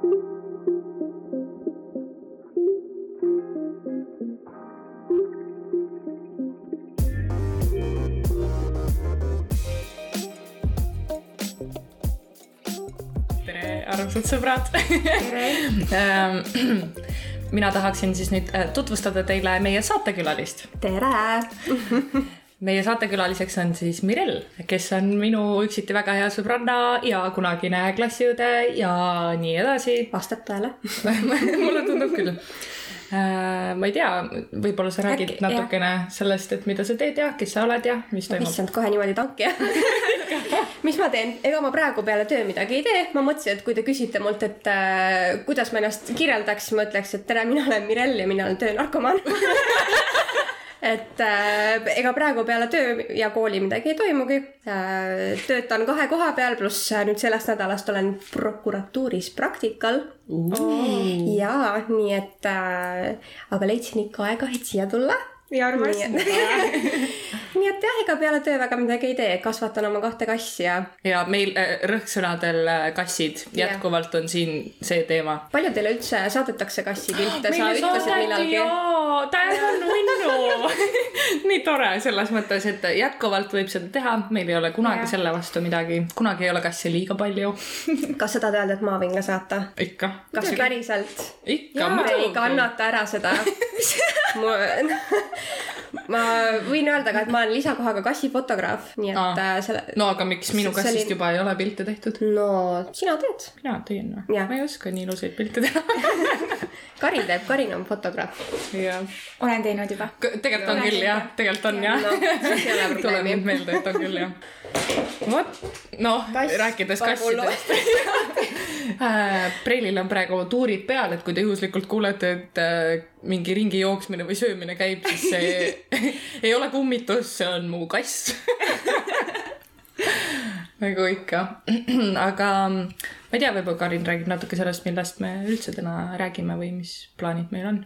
tere, armsad sõbrad Ähm, mina tahaksin siis nüüd äh, tutvustada teile meie saatekülalist. tere! meie saatekülaliseks on siis Mirel, kes on minu üksiti väga hea sõbranna ja kunagine klassiõde ja nii edasi. vastab tõele mulle tundub küll. ma ei tea, võib-olla sa räägid Äkki- natukene sellest, et mida sa teed ja kes sa oled ja mis toimub. issand, kohe niimoodi tanki mis ma teen, ega ma praegu peale töö midagi ei tee, ma mõtlesin, et kui te küsite mult, et äh, kuidas ma ennast kirjeldaks, siis ma ütleks, et tere, mina olen Mirel ja mina olen töönarkomaan et äh, ega praegu peale töö ja kooli midagi ei toimugi äh,. töötan kahe koha peal, pluss äh, nüüd sellest nädalast olen prokuratuuris praktikal ja nii et äh,, aga leidsin ikka aega, et siia tulla. Ja armas. nii et jah, ega peale töö väga midagi ei tee, kasvatan oma kahte kassi ja ja meil äh, rõhksõnadel äh, kassid jätkuvalt on siin see teema palju teile üldse saadetakse kassipilte, sa ütlesid millalgi. jaa, tänan Unnu. nii tore selles mõttes, et jätkuvalt võib seda teha, meil ei ole kunagi Jah. selle vastu midagi, kunagi ei ole kasse liiga palju. kas sa tahad öelda, et ma võin ka saata? ikka. kas päriselt? ikka, Te ei kannata ära seda. ma võin öelda ka, et ma olen lisakohaga kassifotograaf, nii et Aa. äh, selle. no aga miks minu kassist oli- juba ei ole pilte tehtud? no sina teed. mina teen või Jah.? ma ei oska nii ilusaid pilte teha. Karin teeb, Karin on fotograaf. olen teinud juba. tegelikult on küll jah, tegelikult on jah tuleb nüüd. meelde, et on küll jah. vot, noh, rääkides kassidest. Preilil on praegu tuurid peal, et kui te juhuslikult kuulete, et äh, mingi ringi jooksmine või söömine käib, siis see ei ole kummitus, see on mu kass. nagu ikka, aga ma ei tea, võib-olla Karin räägib natuke sellest, millest me üldse täna räägime või mis plaanid meil on.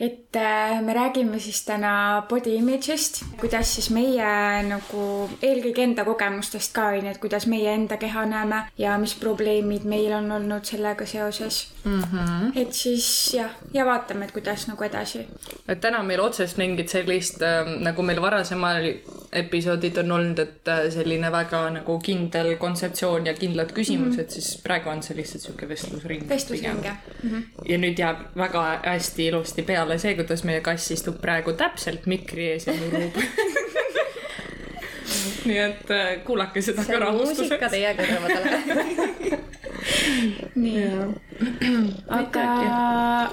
et äh, me räägime siis täna body image'ist, kuidas siis meie nagu eelkõige enda kogemustest ka onju, et kuidas meie enda keha näeme ja mis probleemid meil on olnud sellega seoses mm. -hmm. et siis jah, ja vaatame, et kuidas nagu edasi. et täna meil otsest mingit sellist äh, nagu meil varasemal episoodid on olnud, et äh, selline väga nagu kindel kontseptsioon ja kindlad küsimused mm, -hmm. Siis praegu on see lihtsalt sihuke vestlusring. vestlusring jah mm. -hmm. ja nüüd jääb väga hästi ilusti peale see, kuidas meie kass istub praegu täpselt mikri ees ja nurub. nii et äh, kuulake seda see ka on muusika rahustuseks. teie kõrvadele. nii, aga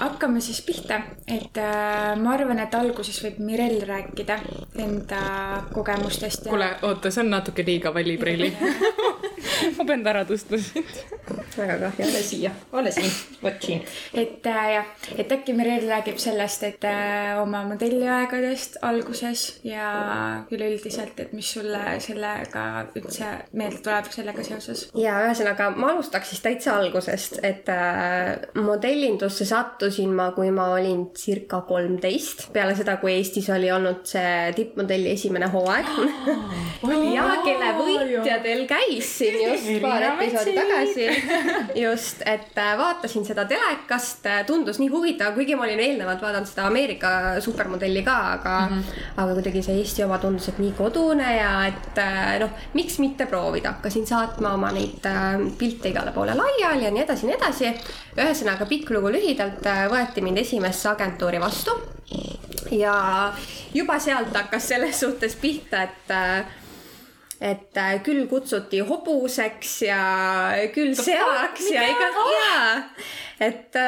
hakkame siis pihta, et äh, ma arvan, et alguses võib Mirel rääkida enda kogemustest ja kuule, oota, see on natuke liiga valipreili. ma pean ära tõstma siit. väga kahju. ole siia, ole siin, vot siin. et äh, jah, et äkki Mirel räägib sellest, et äh, oma modelliaegadest alguses ja üleüldiselt, et mis sulle sellega üldse meelde tuleb sellega seoses. ja ühesõnaga ma alustaks siis täitsa algusest, et äh, modellindusse sattusin ma, kui ma olin circa kolmteist, peale seda, kui Eestis oli olnud see tippmodelli esimene hooaeg ja kelle võitjadel käis siin just paar episoodi tagasi. just, et äh, vaatasin seda telekast, tundus nii huvitav, kuigi ma olin eelnevalt vaadanud seda Ameerika supermodelli ka, aga mm, -hmm. aga kuidagi see Eesti oma tundus, et nii kodune ja et äh, noh, miks mitte proovida, hakkasin saatma oma neid äh, pilte igale poole laiali ja nii edasi, nii edasi. Ühesõnaga pikk lugu lühidalt äh, võeti mind esimesse agentuuri vastu ja juba sealt hakkas selles suhtes pihta, et äh, et äh, küll kutsuti hobuseks ja küll seaks ja iga, jaa. et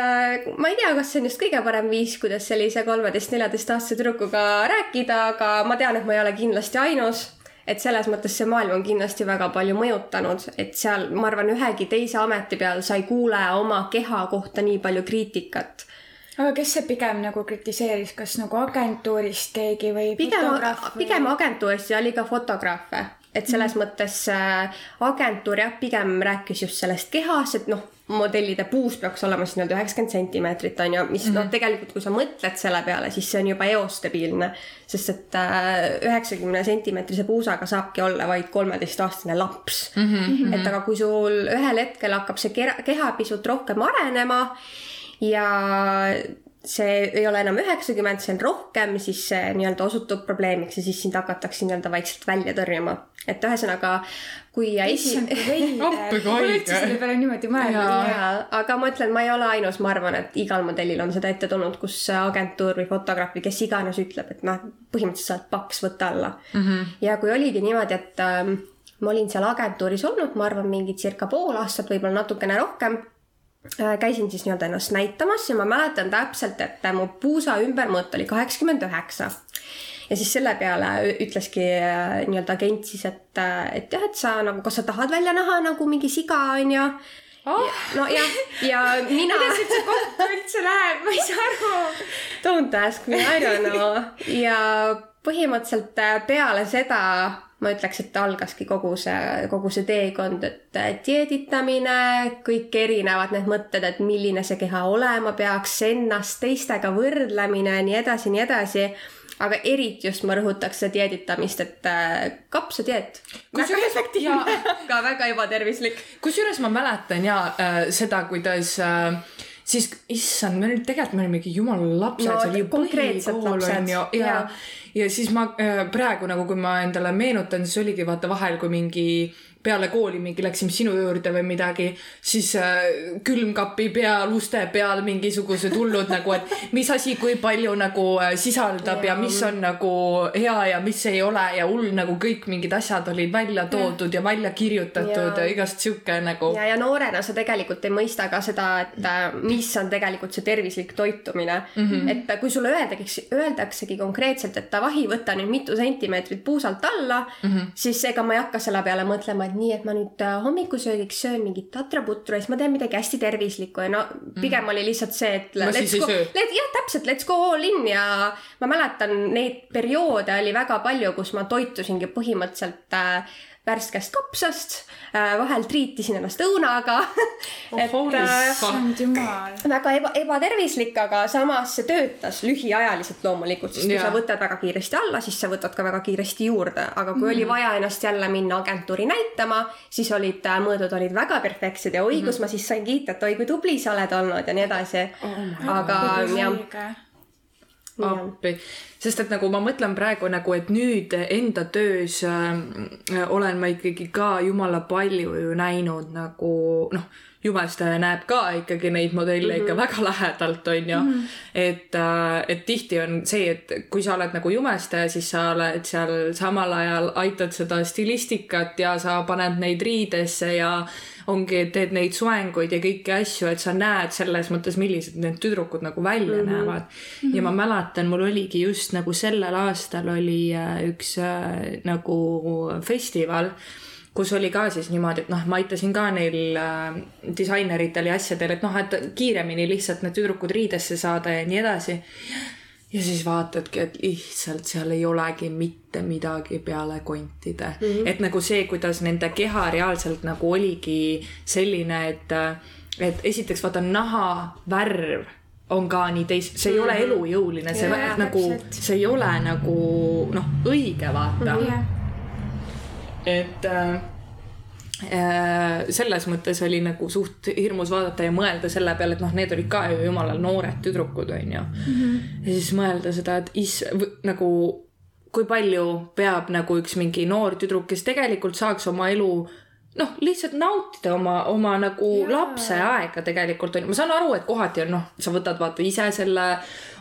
ma ei tea, kas see on just kõige parem viis, kuidas sellise kolmeteist-neljateistaastase tüdrukuga rääkida, aga ma tean, et ma ei ole kindlasti ainus et selles mõttes see maailm on kindlasti väga palju mõjutanud, et seal, ma arvan, ühegi teise ameti peal sa ei kuule oma keha kohta nii palju kriitikat. Aga kes see pigem nagu kritiseeris, kas nagu agentuurist keegi või pigem fotograaf, või- pigem agentuuris ja oli ka fotograafe, et selles mm. mõttes äh, agentuur jah, pigem rääkis just sellest kehast, et noh, modellide puus peaks olema siis nii-öelda üheksakümmend sentimeetrit on ju, mis mm -hmm. noh, tegelikult kui sa mõtled selle peale, siis see on juba eostabiilne. sest et üheksakümne sentimeetrise puusaga saabki olla vaid kolmeteistaastane laps mm. -hmm. et aga kui sul ühel hetkel hakkab see keha pisut rohkem arenema ja see ei ole enam üheksakümmend, see on rohkem, siis see nii-öelda osutub probleemiks ja siis sind hakatakse nii-öelda vaikselt välja tõrjuma. et ühesõnaga, kui esi-. selle peale niimoodi mõelnud. aga ma ütlen, ma ei ole ainus, ma arvan, et igal modellil on seda ette tulnud, kus agentuur või fotograaf või kes iganes ütleb, et noh, põhimõtteliselt sa oled paks, võta alla mm. -hmm. ja kui oligi niimoodi, et ähm, ma olin seal agentuuris olnud, ma arvan, mingi circa pool aastat, võib-olla natukene rohkem käisin siis nii-öelda ennast näitamas ja ma mäletan täpselt, et mu puusa ümbermõõt oli kaheksakümmend üheksa. ja siis selle peale ütleski äh, nii-öelda agent siis, et, äh, et jah, et sa nagu, kas sa tahad välja näha nagu mingi siga, onju. Oh. nojah, ja mina. kuidas üldse kokku üldse läheb, ma ei saa aru. Don't ask me, I don't know. ja põhimõtteliselt peale seda ma ütleks, et algaski kogu see, kogu see teekond, et dieeditamine, kõik erinevad need mõtted, et milline see keha olema peaks, ennast teistega võrdlemine, nii edasi, nii edasi aga eriti just ma rõhutaks dieeditamist, et äh, kapsadieet. väga efektiivne, aga väga ebatervislik. kusjuures ma mäletan ja äh, seda, kuidas äh, siis issand, me nüüd tegelikult me olimegi jumala lapsed no,, see oli ju põhikool on ju. Ja, ja, ja siis ma äh, praegu nagu, kui ma endale meenutan, siis oligi vaata vahel, kui mingi peale kooli mingi läksime sinu juurde või midagi, siis äh, külmkapi peal, uste peal mingisugused hullud nagu, et mis asi, kui palju nagu äh, sisaldab ja. ja mis on nagu hea ja mis ei ole ja hull nagu kõik mingid asjad olid välja toodud ja, ja välja kirjutatud ja, ja igast sihuke nagu. ja, ja noorena sa tegelikult ei mõista ka seda, et äh, mis on tegelikult see tervislik toitumine mm. -hmm. et kui sulle öeldakse, öeldaksegi konkreetselt, et davai, võta nüüd mitu sentimeetrit puusalt alla mm, -hmm. siis ega ma ei hakka selle peale mõtlema, et nii, et ma nüüd äh, hommikusöögiks söön mingit tatraputru ja siis ma teen midagi hästi tervislikku ja no pigem mm. oli lihtsalt see, et no, let's go, let, jah, täpselt, let's go all in ja ma mäletan neid perioode oli väga palju, kus ma toitusingi põhimõtteliselt äh, värskest kapsast, äh, vahel triitisin ennast õunaga oh, et äh, väga eba, ebatervislik, aga samas see töötas lühiajaliselt loomulikult, sest kui ja. sa võtad väga kiiresti alla, siis sa võtad ka väga kiiresti juurde, aga kui mm. oli vaja ennast jälle minna agentuuri näitama, siis olid äh, mõõdud olid väga perfektsed ja oi, kus mm. ma siis sain kiita, et oi, kui tubli sa oled olnud ja nii edasi oh. aga jah appi, sest et nagu ma mõtlen praegu nagu, et nüüd enda töös äh, olen ma ikkagi ka jumala palju ju näinud nagu noh, jumestaja näeb ka ikkagi neid modelle mm -hmm. ikka mhm. väga lähedalt, on ju mm. -hmm. et äh,, et tihti on see, et kui sa oled nagu jumestaja, siis sa oled seal samal ajal aitad seda stilistikat ja sa paned neid riidesse ja ongi, teed neid soenguid ja kõiki asju, et sa näed selles mõttes, millised need tüdrukud nagu välja mm -hmm. näevad mm. -hmm. ja ma mäletan, mul oligi just nagu sellel aastal oli äh, üks äh, nagu festival kus oli ka siis niimoodi, et noh, ma aitasin ka neil äh, disaineritel ja asjadel, et noh, et kiiremini lihtsalt need tüdrukud riidesse saada ja nii edasi ja siis vaatadki, et lihtsalt seal ei olegi mitte midagi peale kontide mm. -hmm. et nagu see, kuidas nende keha reaalselt nagu oligi selline, et, et esiteks vaata naha värv on ka nii teis-, see ei ole mhm. elujõuline, see yeah, nagu, see ei ole nagu noh, õige vaata mm. -hmm. et äh, Äh, selles mõttes oli nagu suht hirmus vaadata ja mõelda selle peale, et noh, need olid ka ju jumalal noored tüdrukud, onju mm. -hmm. ja siis mõelda seda, et is-, nagu kui palju peab nagu üks mingi noor tüdruk, kes tegelikult saaks oma elu noh, lihtsalt nautida oma, oma nagu yeah. lapse aega tegelikult on ju, ma saan aru, et kohati on noh, sa võtad vaata ise selle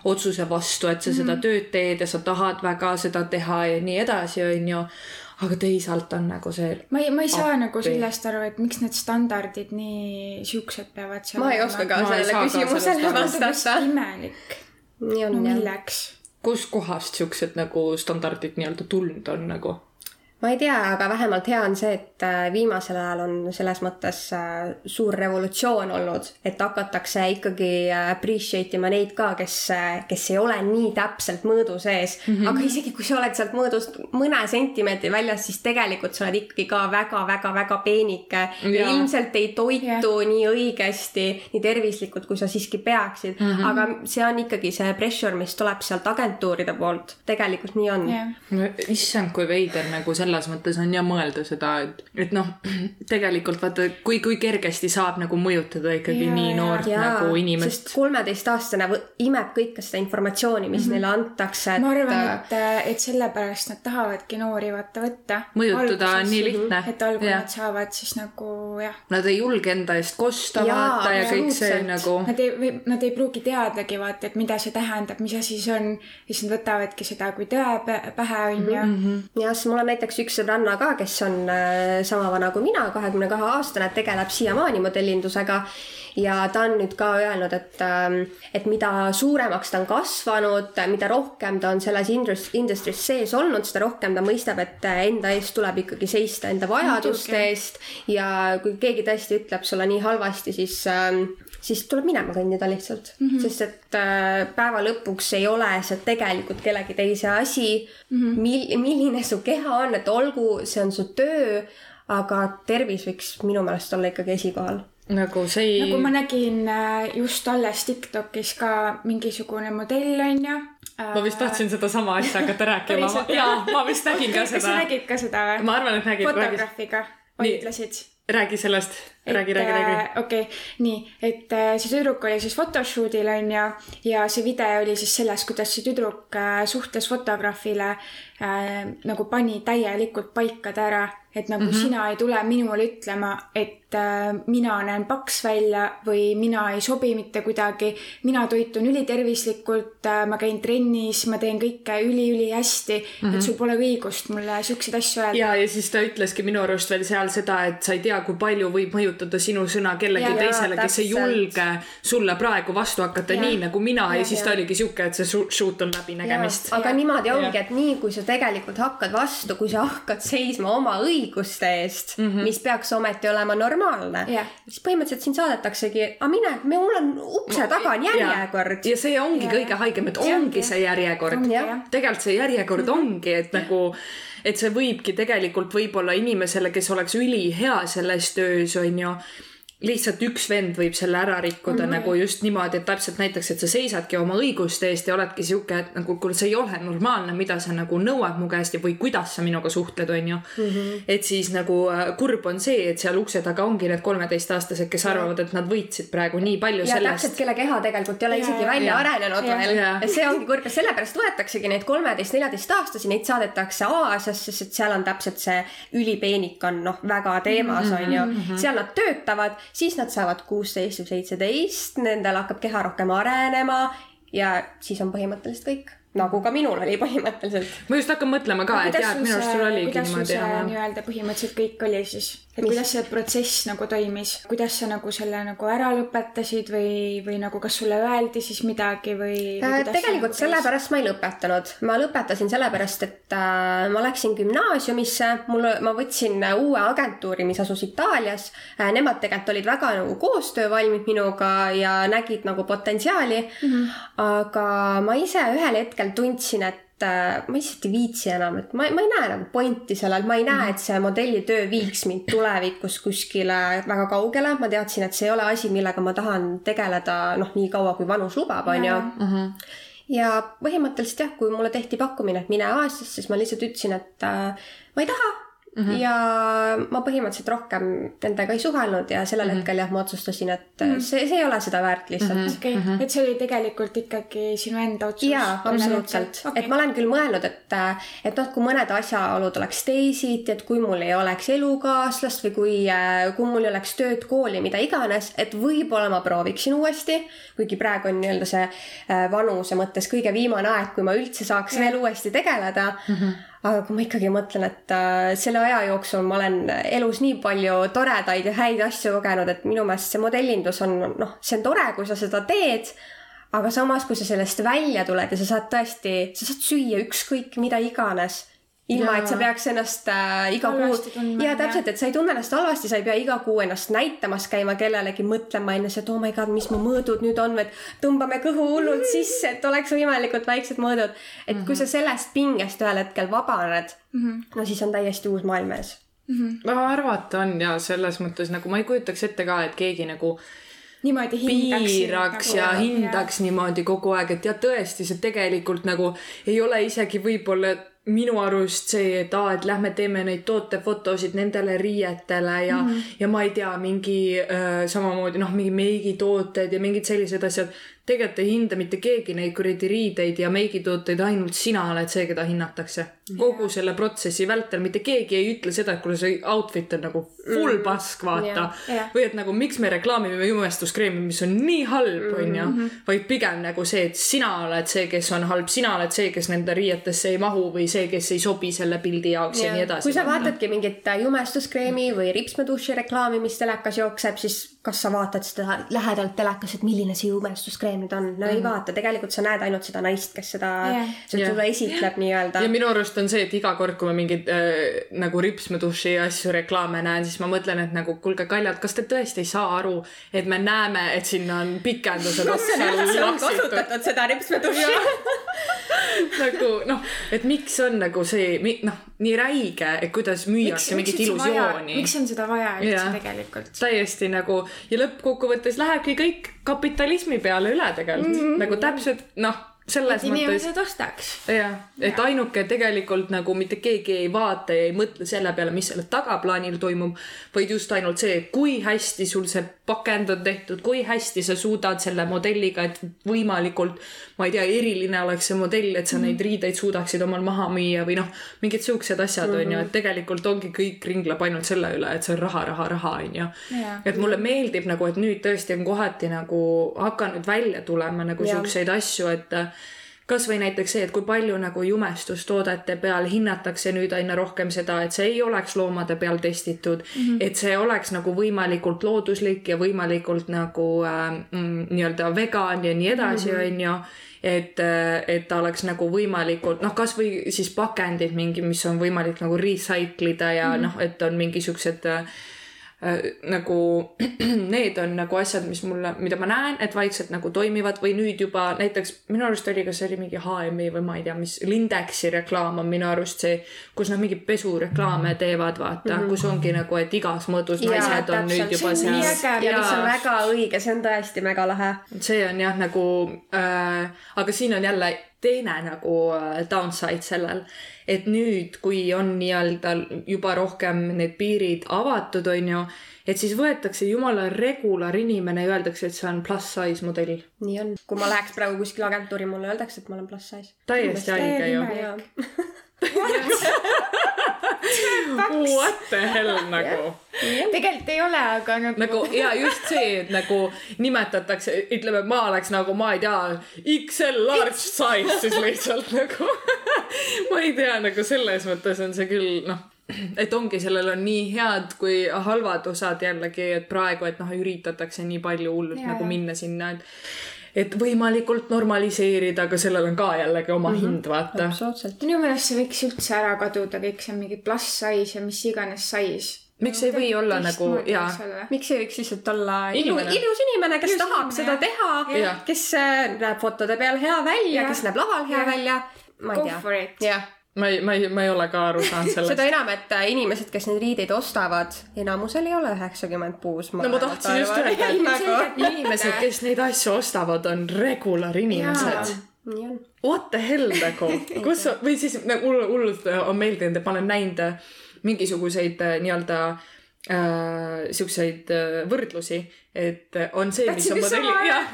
otsuse vastu, et sa mm -hmm. seda tööd teed ja sa tahad väga seda teha ja nii edasi, on ju aga teisalt on nagu see. ma ei, ma ei saa appi. nagu sellest aru, et miks need standardid nii siuksed peavad seal olema. ma ei oska ka sellele küsimusele vastata. imelik. nii on no, milleks? kuskohast siuksed nagu standardid nii-öelda tulnud on nagu? Ma ei tea, aga vähemalt hea on see, et äh, viimasel ajal on selles mõttes äh, suur revolutsioon olnud, et hakatakse ikkagi äh, appreciate ima neid ka, kes, kes ei ole nii täpselt mõõdu sees mm. -hmm. aga isegi kui sa oled sealt mõõdust mõne sentimeetri väljas, siis tegelikult sa oled ikkagi ka väga-väga-väga peenike ja ilmselt ei toitu yeah. nii õigesti, nii tervislikult, kui sa siiski peaksid mm. -hmm. aga see on ikkagi see pressure, mis tuleb sealt agentuuride poolt, tegelikult nii on yeah.. issand, kui veider nagu selle selles mõttes on ja mõelda seda, et, et noh, tegelikult vaata, kui, kui kergesti saab nagu mõjutada ikkagi ja, nii noort ja, nagu inimest. kolmeteistaastane imeb kõike seda informatsiooni, mis mm -hmm. neile antakse et.... ma arvan, et, et sellepärast nad tahavadki noori vaata võtta. mõjutada on nii lihtne. et algul ja. nad saavad siis nagu jah. Nad ei julge enda eest kosta ja, vaata ja kõik see nagu. Nad ei, või nad ei pruugi teadagi vaata, et mida see tähendab, mis asi see on. siis nad võtavadki seda kui tõe pähe onju. Mhm. jah, siis mul on näiteks üks sõbranna ka, kes on äh, sama vana kui mina, kahekümne kahe aastane, tegeleb siiamaani modellindusega. Ja ta on nüüd ka öelnud, et, ähm, et mida suuremaks ta on kasvanud, mida rohkem ta on selles industry's sees olnud, seda rohkem ta mõistab, et enda eest tuleb ikkagi seista enda vajaduste eest ja kui keegi tõesti ütleb sulle nii halvasti, siis ähm, siis tuleb minema kõndida lihtsalt mm, -hmm. sest et äh, päeva lõpuks ei ole see tegelikult kellegi teise asi mm. -hmm. Mil-, milline su keha on, et olgu, see on su töö, aga tervis võiks minu meelest olla ikkagi esikohal nagu see ei. nagu ma nägin äh, just alles Tiktokis ka mingisugune modell onju. ma vist tahtsin sedasama asja hakata rääkima. jaa, ma vist nägin ka seda. kas sa nägid ka seda või? ma arvan, et nägin. fotograafiga vaidlesid räägi sellest, räägi, räägi, räägi. Äh, okei okay,, nii, et äh, see tüdruk oli siis photoshoot'il onju ja see video oli siis sellest, kuidas see tüdruk äh, suhtles fotograafile äh, nagu pani täielikult paikad ära, et nagu mm -hmm. sina ei tule minule ütlema, et äh, mina näen paks välja või mina ei sobi mitte kuidagi. mina toitun ülitervislikult äh,, ma käin trennis, ma teen kõike üliülihästi mm, -hmm. et mhm. sul pole õigust mulle siukseid asju öelda. ja, ja siis ta ütleski minu arust veel seal seda, et sa ei tea, kui palju võib mõjutada sinu sõna kellegi ja, teisele, kes ei julge sulle praegu vastu hakata ja. nii nagu mina ja, ja siis ja. ta oligi sihuke, et see shoot on läbinägemist. aga ja. niimoodi ongi, et nii kui sa tegelikult hakkad vastu, kui sa hakkad seisma oma õiguste eest mm, -hmm. mis peaks ometi olema normaalne siis põhimõtteliselt sind saadetaksegi, aga mine, mul on ukse taga on järjekord. ja see ongi yeah. kõige haigem, et ongi yeah. see järjekord. tegelikult see järjekord ongi, et nagu et see võibki tegelikult võib-olla inimesele, kes oleks ülihea selles töös, on ju lihtsalt üks vend võib selle ära rikkuda mm -hmm. nagu just niimoodi, et täpselt näiteks, et sa seisadki oma õiguste eest ja oledki sihuke, et nagu kuule, see ei ole normaalne, mida sa nagu nõuad mu käest ja või kuidas sa minuga suhtled, onju mm. -hmm. et siis nagu äh, kurb on see, et seal ukse taga ongi need kolmeteistaastased, kes arvavad, et nad võitsid praegu nii palju ja sellest. täpselt, kelle keha tegelikult ei ole ja, isegi välja ja, arenenud ja, veel. ja see ongi kurb ja sellepärast võetaksegi neid kolmeteist-neljateistaastasi, neid saadetakse Aasiasse, sest seal on täpselt see ülipeenik on noh, väga teemas mm, onju -hmm. -hmm. seal nad töötavad siis nad saavad kuusteist või seitseteist, nendel hakkab keha rohkem arenema ja siis on põhimõtteliselt kõik nagu ka minul oli põhimõtteliselt. ma just hakkan mõtlema ka, et jah, et minu arust sul oligi niimoodi. nii-öelda põhimõtteliselt kõik oli siis? et Mis? kuidas see protsess nagu toimis, kuidas sa nagu selle nagu ära lõpetasid või, või nagu kas sulle öeldi siis midagi või, või äh,? tegelikult nagu sellepärast ma ei lõpetanud, ma lõpetasin sellepärast, et äh, ma läksin gümnaasiumisse, mul, ma võtsin uue agentuuri, mis asus Itaalias äh,. Nemad tegelikult olid väga nagu koostöövalmid minuga ja nägid nagu potentsiaali mm. -hmm. aga ma ise ühel hetkel tundsin, et äh, ma lihtsalt ei viitsi enam, et ma, ma ei näe nagu pointi sellel, ma ei näe, et see modellitöö viiks mind tulevikus kuskile väga kaugele, ma teadsin, et see ei ole asi, millega ma tahan tegeleda noh, nii kaua kui vanus lubab, onju. Mhm. ja põhimõtteliselt jah, kui mulle tehti pakkumine, et mine Aasiasse, siis ma lihtsalt ütlesin, et äh, ma ei taha Mm -hmm. ja ma põhimõtteliselt rohkem nendega ei suhelnud ja sellel mm -hmm. hetkel jah, ma otsustasin, et mm -hmm. see, see ei ole seda väärt lihtsalt mm. -hmm. okei okay. mm, -hmm. et see oli tegelikult ikkagi sinu enda otsus? jaa, absoluutselt okay.. et ma olen küll mõelnud, et, et noh, kui mõned asjaolud oleks teisiti, et kui mul ei oleks elukaaslast või kui, kui mul ei oleks tööd, kooli, mida iganes, et võib-olla ma prooviksin uuesti. kuigi praegu on nii-öelda see äh, vanuse mõttes kõige viimane aeg, kui ma üldse saaks yeah. veel uuesti tegeleda mm. -hmm aga kui ma ikkagi mõtlen, et äh, selle aja jooksul ma olen elus nii palju toredaid ja häid asju kogenud, et minu meelest see modellindus on noh, see on tore, kui sa seda teed, aga samas, kui sa sellest välja tuled ja sa saad tõesti, sa saad süüa ükskõik mida iganes ilma Jaa. et sa peaks ennast äh, iga kuu Halvasti tundma, ja täpselt, et sa ei tunne ennast halvasti, sa ei pea iga kuu ennast näitamas käima kellelegi mõtlema enne, et oh my god, mis mu mõõdud nüüd on, et tõmbame kõhu hullult sisse, et oleks võimalikult väiksed mõõdud. et kui sa sellest pingest ühel hetkel vabaned, no siis on täiesti uus maailm ees. no arvata on ja selles mõttes nagu ma ei kujutaks ette ka, et keegi nagu niimoodi hindaks. piiraks ja hindaks niimoodi kogu aeg, et jah, tõesti, see tegelikult nagu ei ole isegi võib-olla minu arust see, et aa, et lähme teeme neid tootefotosid nendele riietele ja mm, -hmm. ja ma ei tea, mingi äh, samamoodi noh, mingi meigitooted ja mingid sellised asjad. tegelikult ei hinda mitte keegi neid kuradi riideid ja meigitooteid, ainult sina oled see, keda hinnatakse. Kogu selle protsessi vältel mitte keegi ei ütle seda, et kuule, see outfit on nagu full pask, vaata Jah, jah. või et nagu miks me reklaamime jumestuskreemi, mis on nii halb, onju. vaid pigem nagu see, et sina oled see, kes on halb, sina oled see, kes nende riietesse ei mahu või see, kes ei sobi selle pildi jaoks ja, ja nii edasi. kui sa vaatadki mingit äh, jumestuskreemi või ripsmeduši reklaami, mis telekas jookseb, siis kas sa vaatad seda lähedalt telekas, et milline see jumestuskreem nüüd on? no ei vaata, tegelikult sa näed ainult seda naist, kes seda Jah. seda sulle esitleb nii-öelda ja. minu arust on see, et iga kord, kui ma mingeid äh, nagu ripsmeduši asju reklaame näen, siis ma mõtlen, et nagu kuulge, kaljad, kas te tõesti ei saa aru, et me näeme, et sinna on pikendused otsa kasutatud seda ripsmeduši. nagu noh, et miks on nagu see mi- noh, nii räige, et kuidas müüakse mingit illusiooni. miks on seda vaja üldse Jah. tegelikult? täiesti nagu ja lõppkokkuvõttes lähebki kõik kapitalismi peale üle tegelikult mm, -hmm. nagu täpselt noh, selles et mõttes inimesed ostaks. jah, et ainuke tegelikult nagu mitte keegi ei vaata ja ei mõtle selle peale, mis selle tagaplaanil toimub, vaid just ainult see, kui hästi sul see pakend on tehtud, kui hästi sa suudad selle modelliga, et võimalikult, ma ei tea, eriline oleks see modell, et sa neid riideid suudaksid omal maha müüa või noh, mingid siuksed asjad mm -hmm. on ju, et tegelikult ongi kõik ringleb ainult selle üle, et see on raha, raha, raha on ju. Et mulle meeldib nagu, et nüüd tõesti on kohati nagu hakanud välja tulema nagu siukseid asju, et kasvõi näiteks see, et kui palju nagu jumestustoodete peal hinnatakse nüüd aina rohkem seda, et see ei oleks loomade peal testitud mm, -hmm. et see oleks nagu võimalikult looduslik ja võimalikult nagu äh, nii-öelda vegan ja nii edasi, onju et, et ta oleks nagu võimalikult noh, kasvõi siis pakendid mingi, mis on võimalik nagu recycle ida ja mm -hmm. noh, et on mingi siuksed äh, äh, nagu need on nagu asjad, mis mulle, mida ma näen, et vaikselt nagu toimivad või nüüd juba näiteks minu arust oli, kas see oli mingi HM-i või ma ei tea, mis Lindexi reklaam on minu arust see, kus nad mingeid pesureklaame teevad, vaata mm, -hmm. kus ongi nagu, et igas mõõdus naised on täpselt. nüüd juba See on nii seal äge. ja mis on väga õige, see on tõesti mega lahe. see on jah nagu äh,, aga siin on jälle teine nagu äh, downside sellel, et nüüd, kui on nii-öelda juba rohkem need piirid avatud, on ju, et siis võetakse jumala regular inimene ja öeldakse, et see on plus size modell. nii on. kui ma läheks praegu kuskile agentuuri, mulle öeldakse, et ma olen plus size. täiesti haige ju. What the hell nagu. tegelikult ei ole, aga nagu, nagu ja just see, et nagu nimetatakse, ütleme, ma oleks nagu, ma ei tea, XL large size siis lihtsalt nagu. ma ei tea, nagu selles mõttes on see küll noh, et ongi, sellel on nii head kui halvad osad jällegi, et praegu, et noh, üritatakse nii palju hullult nagu minna sinna, et et võimalikult normaliseerida, aga sellel on ka jällegi oma mm -hmm. hind, vaata. absoluutselt. minu meelest see võiks üldse ära kaduda, kõik see mingi pluss size ja mis iganes size. Miks ei või olla nagu- jaa. miks ei võiks lihtsalt olla ilu, Inimene. ilus inimene, kes Ilus tahab inimene, seda teha kes äh, näeb fotode peal hea välja, kes näeb laval hea Jah. välja. ma ei Go tea for it.. jah, ma ei, ma ei, ma ei ole ka aru saanud sellest seda. enam, et äh, inimesed, kes neid riideid ostavad, enamusel ei ole üheksakümmend kuus. no ma tahtsin just öelda, et mitte. inimesed, kes neid asju ostavad, on regular inimesed. What the hell nagu, kus või siis nagu hull- hullult on meeldinud, et ma olen näinud äh, mingisuguseid äh, nii-öelda äh, siukseid äh, võrdlusi, et äh, on see, mis on modelli, jah,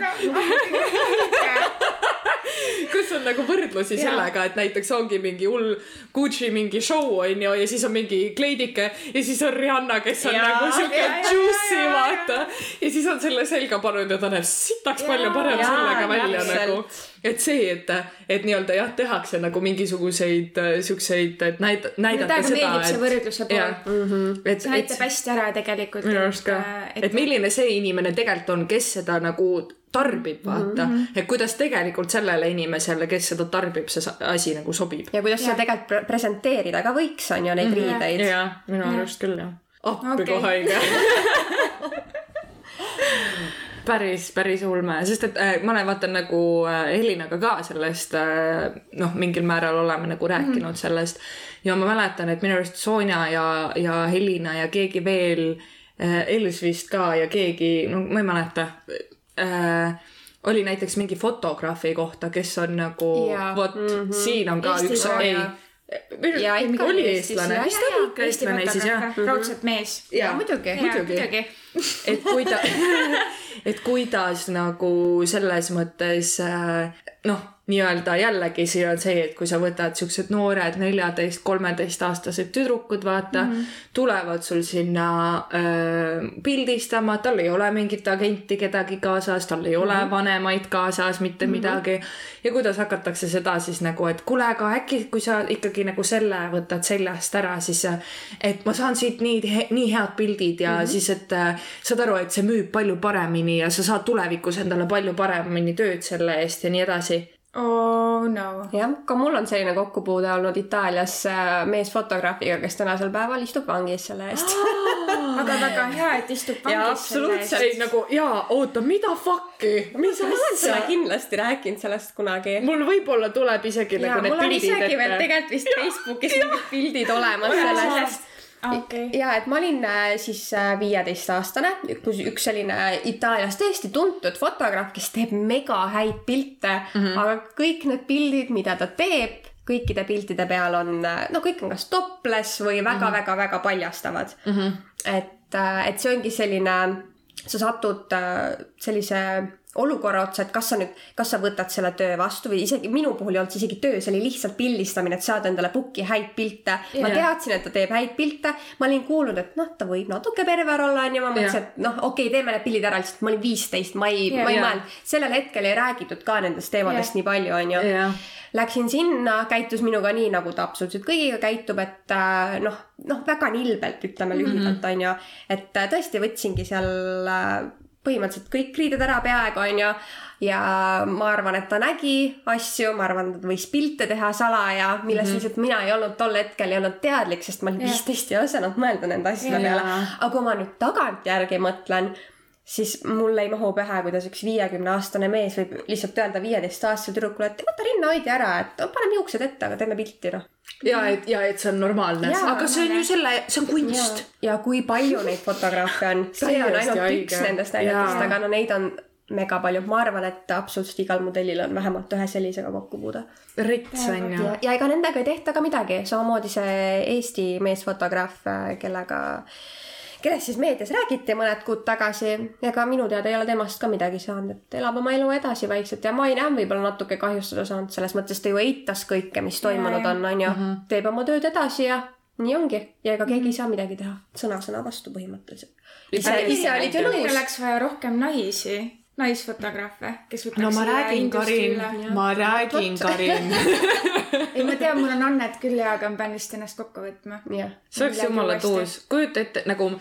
kus on nagu võrdlusi Jaa. sellega, et näiteks ongi mingi hull Gucci mingi show on ju ja siis on mingi kleidike ja siis on Rihanna, kes on Jaa, nagu siuke juicy vaata. ja siis on selle selga pannud ja ta näeb sitaks palju parem sellega välja täpselt. nagu. Et see, et, et nii-öelda jah, tehakse nagu mingisuguseid äh, siukseid, et näid-, mulle näidata täiega seda, meeldib see võrdluse jah. pool. et, see et näitab hästi ära tegelikult. minu arust ka, et milline see inimene tegelikult on, kes seda nagu tarbib, vaata mm. -hmm. et kuidas tegelikult sellele inimesele, kes seda tarbib, see asi nagu sobib. ja kuidas seda tegelikult pre presenteerida ka võiks, on ju, neid riideid. jaa, minu arust küll jah. appi Okei. kohe õige. päris, päris ulme, sest et äh, ma olen vaata nagu äh, Helinaga ka sellest äh, noh, mingil määral oleme nagu rääkinud mm -hmm. sellest ja ma mäletan, et minu arust Sonja ja, ja Helina ja keegi veel äh,, Els vist ka ja keegi, no ma ei mäleta äh, oli näiteks mingi fotograafi kohta, kes on nagu vot mm -hmm. siin on ka Eestis üks ei Ja ikka oli eestlane, vist oli ikka eestlane siis jah. raudselt mees. jaa, muidugi. muidugi. muidugi. et kui ta, et kuidas nagu selles mõttes äh, noh, nii-öelda jällegi siin on see, et kui sa võtad siuksed noored neljateist, kolmeteistaastased tüdrukud, vaata mm, -hmm. tulevad sul sinna äh, pildistama, tal ei ole mingit agenti kedagi kaasas, tal ei ole mm -hmm. vanemaid kaasas, mitte mm -hmm. midagi. ja kuidas hakatakse seda siis nagu, et kuule, aga äkki kui sa ikkagi nagu selle võtad seljast ära, siis et ma saan siit nii, nii head pildid ja mm -hmm. siis, et äh, saad aru, et see müüb palju paremini ja sa saad tulevikus endale palju paremini tööd selle eest ja nii edasi. Oh no. jah, ka mul on selline kokkupuude olnud Itaalias äh, meesfotograafiga, kes tänasel päeval istub vangis selle eest. aga väga hea, et istub vangis selle eest. absoluutselt. ei nagu jaa, oota, mida fuck'i, mis ma olen sulle asja? kindlasti rääkinud sellest kunagi. mul võib-olla tuleb isegi ja nagu need mul on pildid isegi veel ette. tegelikult vist Facebookis mingid pildid olemas sellest. okei. ja et ma olin äh, siis viieteistaastane, kus üks selline Itaalias tõesti tuntud fotograaf, kes teeb mega häid pilte mm, -hmm. aga kõik need pildid, mida ta teeb, kõikide piltide peal on, no kõik on kas topless või väga-väga-väga paljastavad mm. -hmm. et, et see ongi selline, sa satud äh, sellise olukorra otsa, et kas sa nüüd, kas sa võtad selle töö vastu või isegi minu puhul ei olnud see isegi töö, see oli lihtsalt pildistamine, et saada endale book'i häid pilte. ma Jah. teadsin, et ta teeb häid pilte, ma olin kuulnud, et noh, ta võib natuke perver olla, onju, ma mõtlesin, et noh, okei okay,, teeme need pildid ära, lihtsalt ma olin viisteist, ma ei Jah. ma ei Jah. mõelnud, sellel hetkel ei räägitud ka nendest teemadest Jah. nii palju, onju. jah, Läksin sinna, käitus minuga nii, nagu ta absoluutselt kõigiga käitub, et äh, noh, noh, väga nilbelt, ütleme lühidalt, onju. et äh, tõesti võtsingi seal äh, põhimõtteliselt kõik riided ära peaaegu, onju. ja ma arvan, et ta nägi asju, ma arvan, et ta võis pilte teha salaja, millest mm -hmm. lihtsalt mina ei olnud tol hetkel ei olnud teadlik, sest ma olin viisteist ja ei osanud mõelda nende asjade Jaa. peale. aga kui ma nüüd tagantjärgi mõtlen, siis mul ei mahu pähe, kuidas üks viiekümne aastane mees võib lihtsalt öelda viieteistaastasele tüdrukule, et võta rinnahoidja ära, et no, paneme juuksed ette, aga teeme pilti, noh. ja et, ja et see on normaalne, aga see on ju selle, see on kunst. ja kui palju neid fotograafe on, see on ainult haige. üks nendest näidetest, aga no neid on mega palju, ma arvan, et absoluutselt igal modellil on vähemalt ühe sellisega kokkupuude. rets on ju ja, ega nendega ei tehta ka midagi, samamoodi see Eesti meesfotograaf, kellega, kellest siis meedias räägiti mõned kuud tagasi, ega minu teada ei ole temast ka midagi saanud, et elab oma elu edasi vaikselt ja Maine on võib-olla natuke kahjustada saanud, selles mõttes ta ju eitas kõike, mis toimunud jaa. on, onju. teeb oma tööd edasi ja nii ongi ja ega keegi ei saa midagi teha, sõna sõna vastu põhimõtteliselt. ise, ise olid ju nõus. oleks vaja rohkem naisi, naisfotograafe, kes võtaks no ma räägin, Karin. ma räägin, Karin. ei, ma tean, mul on annet küll ja, aga ma pean vist ennast kokku võtma. jah, see oleks jumala tuus, kujuta ette nagu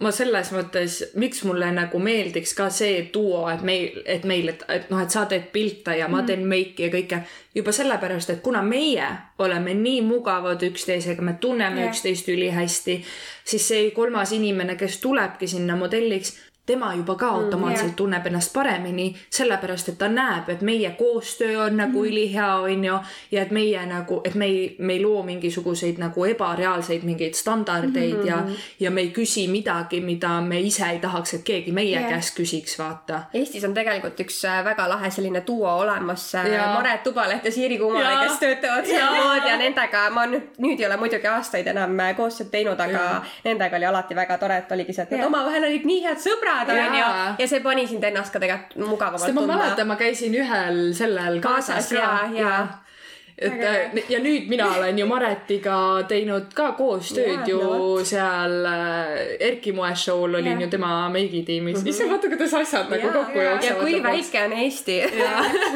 ma selles mõttes, miks mulle nagu meeldiks ka see duo, et meil, et meil, et, et noh, et sa teed pilte ja ma teen meiki ja kõike. Juba sellepärast, et kuna meie oleme nii mugavad üksteisega, me tunneme Jah. üksteist ülihästi, siis see kolmas inimene, kes tulebki sinna modelliks, tema juba ka automaatselt jah. tunneb ennast paremini, sellepärast et ta näeb, et meie koostöö on nagu ülihea, onju, ja et meie nagu, et me ei, me ei loo mingisuguseid nagu ebareaalseid mingeid standardeid mm ja, ja me ei küsi midagi, mida me ise ei tahaks, et keegi meie yeah. käest küsiks, vaata. Eestis on tegelikult üks äh, väga lahe selline duo olemas, Jaa. Maret Tubaleht ja Siiri Kumale, Jaa. kes töötavad samamoodi ja nendega ma nüüd, nüüd ei ole muidugi aastaid enam äh, koostööd teinud, aga Jaa. nendega oli alati väga tore, et oligi see, et nad omavahel olid nii head sõbrad, Jaa. onju. ja see pani sind ennast ka tegelikult mugavamalt sest ma tundma. mäletan, ma käisin ühel sellel kaasas ka jaa, jaa. Et ja nüüd mina olen ju Maretiga teinud ka koostööd ju no seal äh, Erki Moe show'l olin Jah. ju tema meigitiimis. issand, vaata kuidas asjad nagu kokku ja jooksevad. kui väike on Eesti.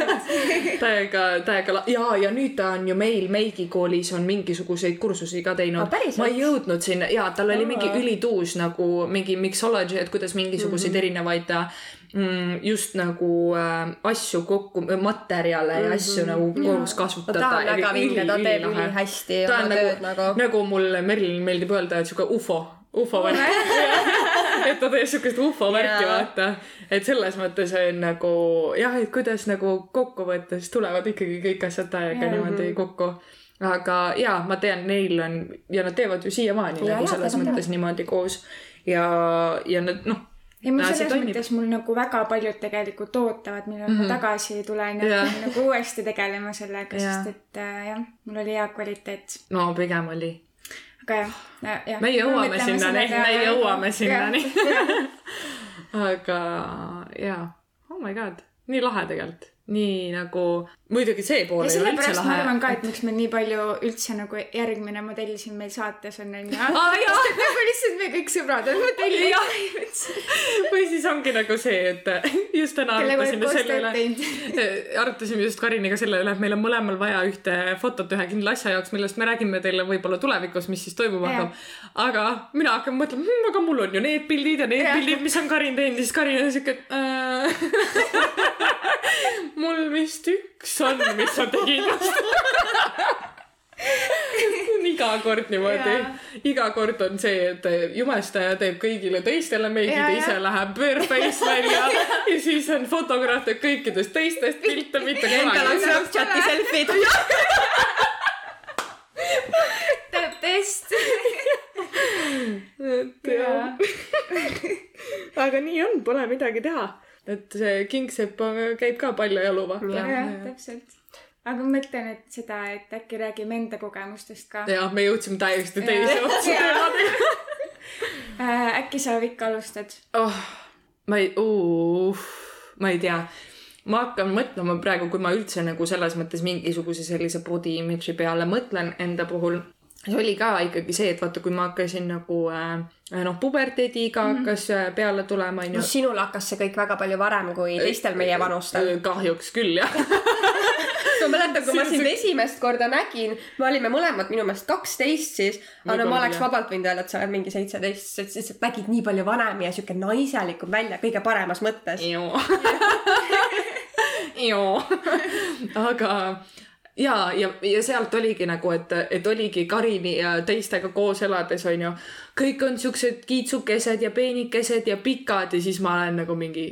täiega, täiega la- ja, ja nüüd ta on ju meil meigikoolis on mingisuguseid kursusi ka teinud päriselt? ma ei jõudnud sinna ja tal oli mingi ülituus nagu mingi mixology, et kuidas mingisuguseid mm -hmm. erinevaid äh, mm, just nagu äh, asju kokku, materjale ja asju nagu koos kasutada. no ta on väga vinge, ta teeb ülihästi ta oma tööd nagu, nagu. nagu mulle Merilil meeldib öelda, et sihuke ufo, ufo värk. et ta teeb siukest ufo värki, vaata. et selles mõttes on nagu jah, et kuidas nagu kokkuvõttes tulevad ikkagi kõik asjad täiega niimoodi kokku. aga jaa, ma tean, neil on ja nad teevad ju siiamaani nagu selles mõttes niimoodi koos ja, ja nad noh, ja mul selles toimib. mõttes mul nagu väga paljud tegelikult ootavad, millal mm -hmm. ma tagasi tulen ja hakkan nagu uuesti tegelema sellega, sest et äh, jah, mul oli hea kvaliteet. no pigem oli. aga jah, jah. me jõuame sinnani, me jõuame sinnani. aga jaa, oh my god, nii lahe tegelikult, nii nagu muidugi see pool ja sellepärast ma arvan. ka, et miks meil nii palju üldse nagu järgmine modell siin meil saates on, onju. jaa, nagu lihtsalt me kõik sõbrad on modellid. või siis ongi nagu see, et just täna arutasime selle üle, teinud. arutasime just Kariniga selle üle, et meil on mõlemal vaja ühte fotot ühe kindla asja jaoks, millest me räägime teile võib-olla tulevikus, mis siis toimuma hakkab. aga mina hakkan mõtlema hm,, aga mul on ju need pildid ja need Jah. pildid, mis on Karin teinud ja siis Karin on siuke, äh, mul vist üks on, mis sa tegid iga kord niimoodi. Iga kord on see, et jumestaja teeb kõigile teistele meigid ise läheb Burface välja. Ja siis on fotograaf teeb kõikidest teistest pilte, mitte Endal on kunagi. Snapchati selfid. teeb test. et jah, aga nii on, pole midagi teha. Et see kingsepp on- käib ka palju jalu vaata. jah, täpselt. aga ma mõtlen, et seda, et äkki räägime enda kogemustest ka. jah, me jõudsime täiesti teise otsa teemadega. Äh, äkki sa, Vikk, alustad? oh, ma ei, ma ei tea. ma hakkan mõtlema praegu, kui ma üldse nagu selles mõttes mingisuguse sellise body image'i peale mõtlen enda puhul. See oli ka ikkagi see, et vaata, kui ma hakkasin nagu äh, noh, puberteediiga mm -hmm. hakkas äh, peale tulema, onju no. sinul hakkas see kõik väga palju varem kui teistel meie vanustel. kahjuks küll jah. ma mäletan, kui ma sind esimest korda nägin, me olime mõlemad minu meelest kaksteist siis, aga no ma oleks vabalt võinud öelda, et sa oled mingi seitseteist, sest lihtsalt nägid nii palju vanem ja siuke naiselikum välja kõige paremas mõttes. joo. aga ja, ja, ja sealt oligi nagu, et, et oligi Karini ja teistega koos elades onju, kõik on siuksed kiitsukesed ja peenikesed ja pikad ja siis ma olen nagu mingi.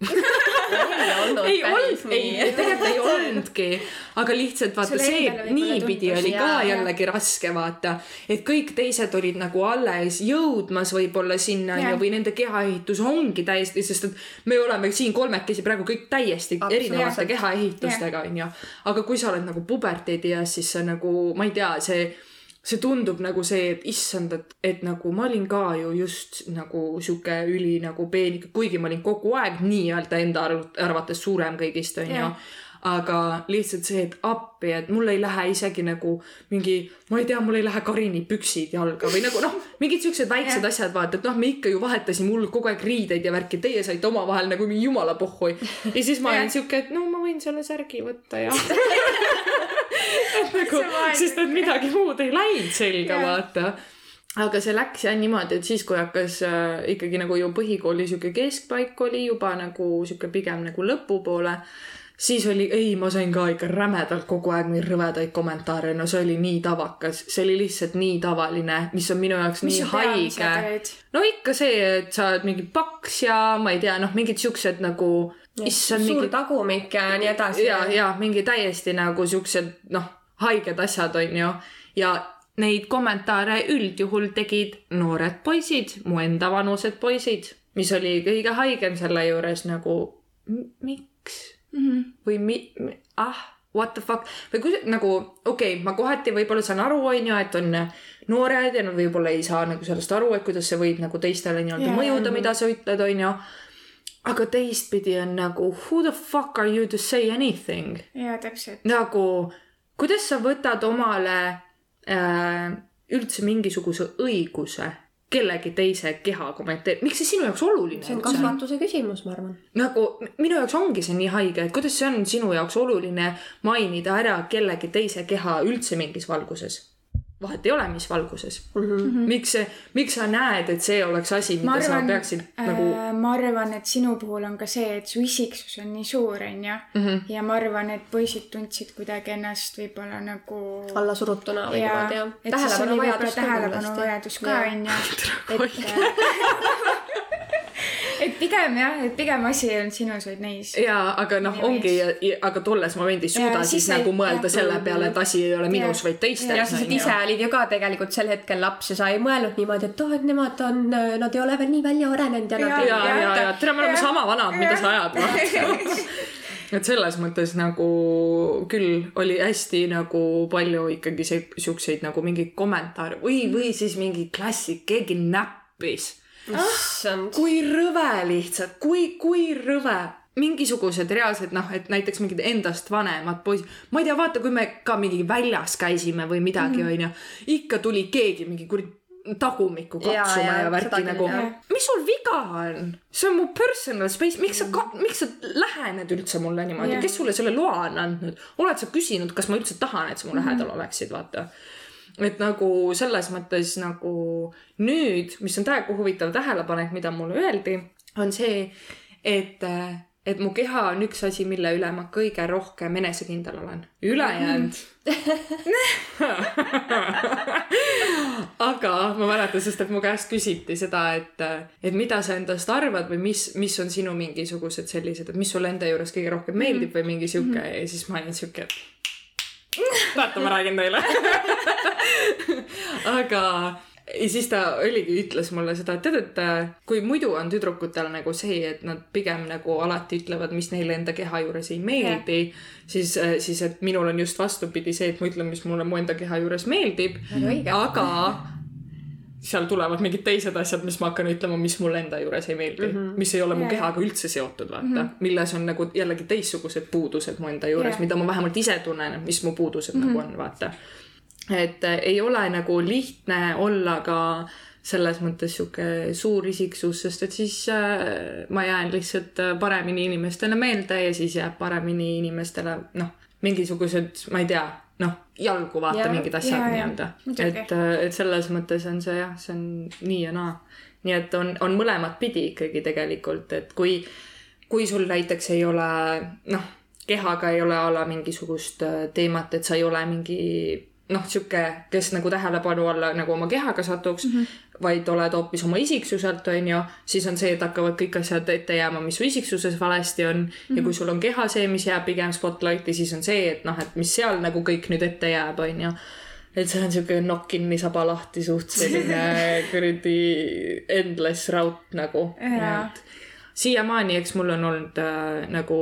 Ei olnud ei päris olnud, nii. tegelikult ei olnudki, aga lihtsalt vaata Sulle see niipidi oli ka jaa, jällegi raske vaata, et kõik teised olid nagu alles jõudmas võib-olla sinna Jah. ja või nende kehaehitus ongi täiesti, sest et me oleme siin kolmekesi praegu kõik täiesti Absoluutselt. erinevate kehaehitustega onju, aga kui sa oled nagu puberteedieas, siis sa nagu, ma ei tea, see see tundub nagu see, et issand, et, et nagu ma olin ka ju just nagu sihuke üli nagu peenik, kuigi ma olin kogu aeg nii-öelda enda arv- arvates suurem kõigist, onju aga lihtsalt see, et appi, et mul ei lähe isegi nagu mingi, ma ei tea, mul ei lähe Karini püksid jalga või nagu noh, mingid siuksed väiksed Jah. asjad, vaata, et noh, me ikka ju vahetasime hullult kogu aeg riideid ja värki, teie saite omavahel nagu mingi jumala pohhui. ja siis ma olin siuke, et no ma võin selle särgi võtta ja nagu sest et midagi muud ei läinud selga, vaata. Aga see läks jah niimoodi, et siis, kui hakkas äh, ikkagi nagu ju põhikooli sihuke keskpaik oli juba nagu sihuke pigem nagu lõpupoole, siis oli, ei, ma sain ka ikka rämedalt kogu aeg mingeid rõvedaid kommentaare, no see oli nii tavakas, see oli lihtsalt nii tavaline, mis on minu jaoks mis nii haige. no ikka see, et sa oled mingi paks ja ma ei tea, noh, mingid siuksed nagu, issand, mingi tagumik ja nii edasi. ja, ja mingi täiesti nagu siuksed noh, haiged asjad onju ja neid kommentaare üldjuhul tegid noored poisid, mu enda vanused poisid, mis oli kõige haigem selle juures nagu miks Mhm. või mi-, mi, ah, what the fuck või kui nagu okei okay,, ma kohati võib-olla saan aru, onju, et on noored ja nad võib-olla ei saa nagu sellest aru, et kuidas see võib nagu teistele nii-öelda Jaa. mõjuda, mida sa ütled, onju. Aga teistpidi on nagu who the fuck are you to say anything jaa, täpselt. nagu, kuidas sa võtad omale äh, üldse mingisuguse õiguse kellegi teise keha kommenteerida, miks see sinu jaoks oluline see on kasvatuse küsimus, ma arvan. nagu minu jaoks ongi see nii haige, et kuidas see on sinu jaoks oluline mainida ära kellegi teise keha üldse mingis valguses? Vahet ei ole, mis valguses mm. Mhm. -hmm. miks see, miks sa näed, et see oleks asi, mida ma sa arvan, peaksid äh, nagu ma arvan, et sinu puhul on ka see, et su isiksus on nii suur, onju. Mhm. ja ma arvan, et poisid tundsid kuidagi ennast võib-olla nagu allasurutuna või niimoodi jah. et siis oli võib-olla tähelepanu kindlasti. vajadus ka onju. et pigem jah, et pigem asi ei olnud sinus, vaid neis. jaa, aga noh, ongi, aga tolles momendis Ja suuda siis siis ei- nagu mõelda jah. selle peale, et asi ei ole minus, vaid teistes. ja sest ise olid ju ka tegelikult sel hetkel laps ja sa ei mõelnud niimoodi, et oh, et nemad on, nad ei ole veel nii välja arenenud ja nad ei ja, ja, ja tere, me oleme Jah. sama vanad, mida sa ajad, vaata. et selles mõttes nagu küll oli hästi nagu palju ikkagi siukseid nagu mingeid kommentaare või, või siis mingi klassik, keegi näppis. issand. kui rõve lihtsalt, kui, kui rõve. Mingisugused reaalsed noh, et näiteks mingid endast vanemad poisid, ma ei tea, vaata, kui me ka mingi väljas käisime või midagi, onju, ikka tuli keegi mingi kuradi tagumikku katsuma ja, jaa, ja värki nagu. mis sul viga on? see on mu personal space, miks sa, miks sa lähened üldse mulle niimoodi? Kes sulle selle loa on andnud? oled sa küsinud, kas ma üldse tahan, et sa mu lähedal oleksid, vaata. Et nagu selles mõttes nagu nüüd, mis on täiega huvitav tähelepanek, mida mulle öeldi, on see, et, et mu keha on üks asi, mille üle ma kõige rohkem enesekindel olen. ülejäänud aga ma mäletan, sest et mu käest küsiti seda, et, et mida sa endast arvad või mis, mis on sinu mingisugused sellised, et mis sulle enda juures kõige rohkem meeldib või mingi sihuke ja siis ma olin sihuke, et vaata, ma räägin teile. aga ja siis ta oligi, ütles mulle seda, et tead, et äh, kui muidu on tüdrukutel nagu see, et nad pigem nagu alati ütlevad, mis neile enda keha juures ei meeldi, siis, siis et minul on just vastupidi see, et ma ütlen, mis mulle mu enda keha juures meeldib. Õige. aga seal tulevad mingid teised asjad, mis ma hakkan ütlema, mis mulle enda juures ei meeldi mm, -hmm. mis ei ole mu Jaa. kehaga üldse seotud, vaata mm, -hmm. milles on nagu jällegi teistsugused puudused mu enda juures Jaa. mida ma vähemalt ise tunnen, mis mu puudused mm -hmm. nagu on, vaata. Et äh, ei ole nagu lihtne olla ka selles mõttes sihuke suur isiksus, sest et siis äh, ma jään lihtsalt äh, paremini inimestele meelde ja siis jääb paremini inimestele noh, mingisugused, ma ei tea, noh, jalgu vaata Jaa, mingid asjad nii-öelda. et, et selles mõttes on see jah, see on nii ja naa. nii et on, on mõlemat pidi ikkagi tegelikult, et kui, kui sul näiteks ei ole noh, kehaga ei ole a la mingisugust teemat, et sa ei ole mingi noh, sihuke, kes nagu tähelepanu alla nagu oma kehaga satuks mm, -hmm. vaid oled hoopis oma isiksuselt, on ju, siis on see, et hakkavad kõik asjad ette jääma, mis su isiksuses valesti on mm. -hmm. ja kui sul on keha see, mis jääb pigem spotlighti, siis on see, et noh, et mis seal nagu kõik nüüd ette jääb, on ju et see on siuke nokk kinni, saba lahti suht selline kuradi endless raut nagu. Jaa. siiamaani, eks mul on olnud äh, nagu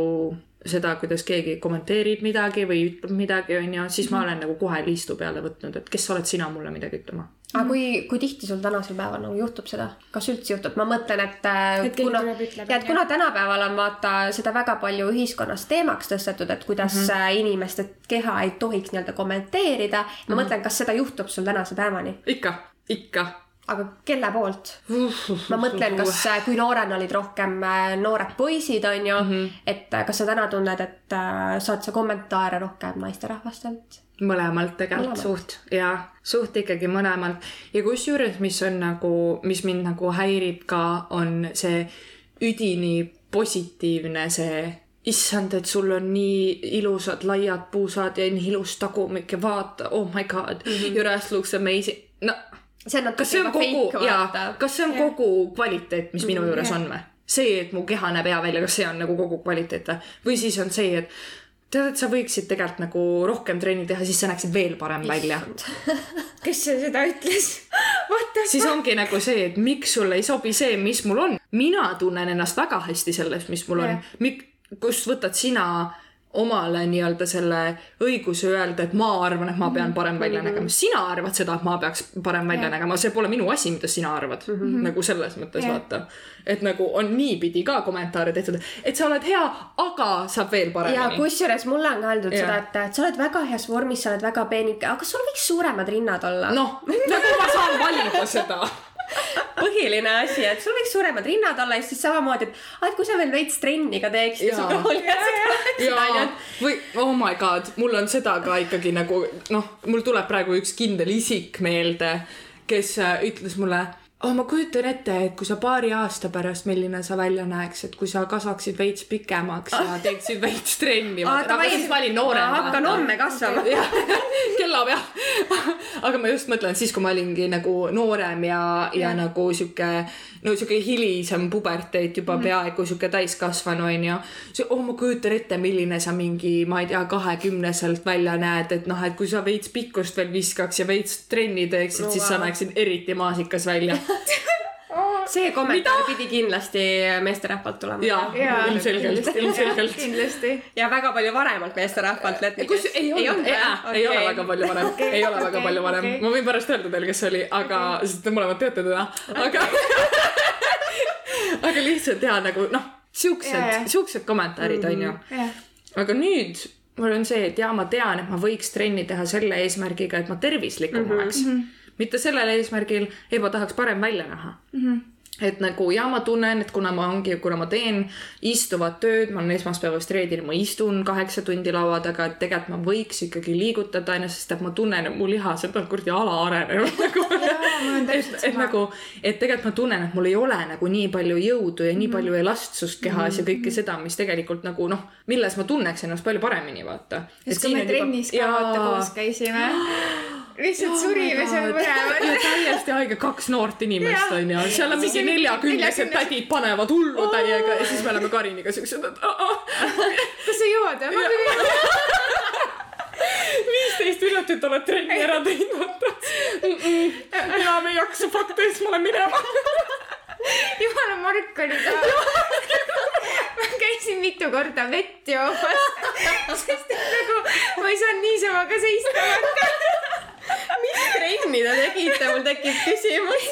seda, kuidas keegi kommenteerib midagi või ütleb midagi, onju, siis ma olen nagu kohe liistu peale võtnud, et kes oled sina mulle midagi ütlema. aga kui, kui tihti sul tänasel päeval nagu juhtub seda, kas üldse juhtub, ma mõtlen, et äh, Et kuna ja et kuna tänapäeval on vaata seda väga palju ühiskonnas teemaks tõstetud, et kuidas mm -hmm. inimeste keha ei tohiks nii-öelda kommenteerida, ma mm -hmm. mõtlen, kas seda juhtub sul tänase päevani, ikka, ikka. Aga kelle poolt? ma mõtlen, kas äh, kui noorena olid rohkem äh, noored poisid, on ju mm, -hmm. et äh, kas sa täna tunned, et saad sa kommentaare rohkem naisterahvastelt? mõlemalt tegelikult suht ja suht ikkagi mõlemalt ja kusjuures, mis on nagu, mis mind nagu häirib ka, on see üdini positiivne see issand, et sul on nii ilusad laiad puusad ja nii ilus tagumik ja vaata, oh my god mm, -hmm. your ass looks amazing. no see on natuke on juba kogu fake, vaata,. kas see on kogu kvaliteet, mis minu juures on või? see, et mu keha näeb hea välja, kas see on nagu kogu kvaliteet või? või siis on see, et tead, et sa võiksid tegelikult nagu rohkem trenni teha, siis sa näeksid veel parem välja. kes seda ütles? Siis ongi nagu see, et miks sulle ei sobi see, mis mul on. mina tunnen ennast väga hästi selles, mis mul on Jah.. Mik-, kust võtad sina omale nii-öelda selle õiguse öelda, et ma arvan, et ma pean parem välja nägema. sina arvad seda, et ma peaks parem välja Jah. nägema, see pole minu asi, mida sina arvad mm. -hmm. nagu selles mõttes Jah. vaata. et nagu on niipidi ka kommentaare tehtud, et sa oled hea, aga saab veel ja paremini. kusjuures mulle on ka öeldud seda, et, et sa oled väga heas vormis, sa oled väga peenike, aga sul võiks suuremad rinnad olla. noh, nagu ma saan valida seda. põhiline asi, et sul võiks suuremad rinnad olla ja siis samamoodi, et, et kui sa veel veits trenni ka teeksid, või oh my god, mul on seda ka ikkagi nagu noh, mul tuleb praegu üks kindel isik meelde, kes äh, ütles mulle oh, ma kujutan ette, et kui sa paari aasta pärast, milline sa välja näeks, et kui sa kasvaksid veits pikemaks ja teeksid veits trenni. aga siis ma olin noorem. hakkan homme kasvama. jah, kella peal. aga ma just mõtlen, siis kui ma olingi nagu noorem ja, ja nagu sihuke, no sihuke hilisem puberteet juba peaaegu sihuke täiskasvanu onju. oh, ma kujutan ette, milline sa mingi, ma ei tea, kahekümneselt välja näed, et noh, et kui sa veits pikkust veel viskaks ja veits trenni teeksid no,, siis sa näeksid eriti maasikas välja. see kommentaar pidi kindlasti meesterahvalt tulema. jaa, ilmselgelt, ilmselgelt. kindlasti. ja väga palju varemalt meesterahvalt, et kus ei olnud, ei, ei, ei ole väga palju vanem okay,, ei ole väga okei, palju okei. okay., ma võin pärast öelda teile, kes see oli, aga okay., sest te mõlemad teate teda, aga aga lihtsalt ja nagu noh, siuksed jaa., siuksed kommentaarid onju. jah, aga nüüd mul on see, et jaa, ma tean, et ma võiks trenni teha selle eesmärgiga, et ma tervislikum oleks mm. -hmm. Mitte sellel eesmärgil, et ma tahaks parem välja näha. Mm. -hmm et nagu ja ma tunnen, et kuna ma ongi, kuna ma teen istuvat tööd, ma olen esmaspäevast reedeni, ma istun kaheksa tundi laua taga, et tegelikult ma võiks ikkagi liigutada ennast, sest et ma tunnen, et mu lihased on kuradi alaarenenud nagu. et, et nagu, et tegelikult ma tunnen, et mul ei ole nagu nii palju jõudu ja nii palju elastsust kehas ja kõike seda, mis tegelikult nagu noh, milles ma tunneks ennast palju paremini, vaata. siis kui me trennis ka vaata koos käisime, lihtsalt surime seal ja täiesti haige, kaks noort inimest onju, seal on mingi neljakümnesed 40 tädid panevad hullu täiega ja siis me oleme Kariniga siuksed, et kas sa jõuad või? viisteist minutit oled trenni ära teinud, vaata. enam ei jaksa, fuck this, ma lähen minema. jumala Mark oli ka. ma käisin mitu korda vett joomas, sest et nagu ma ei saanud niisama ka seista. Mis trenni te tegite, mul tekib küsimus.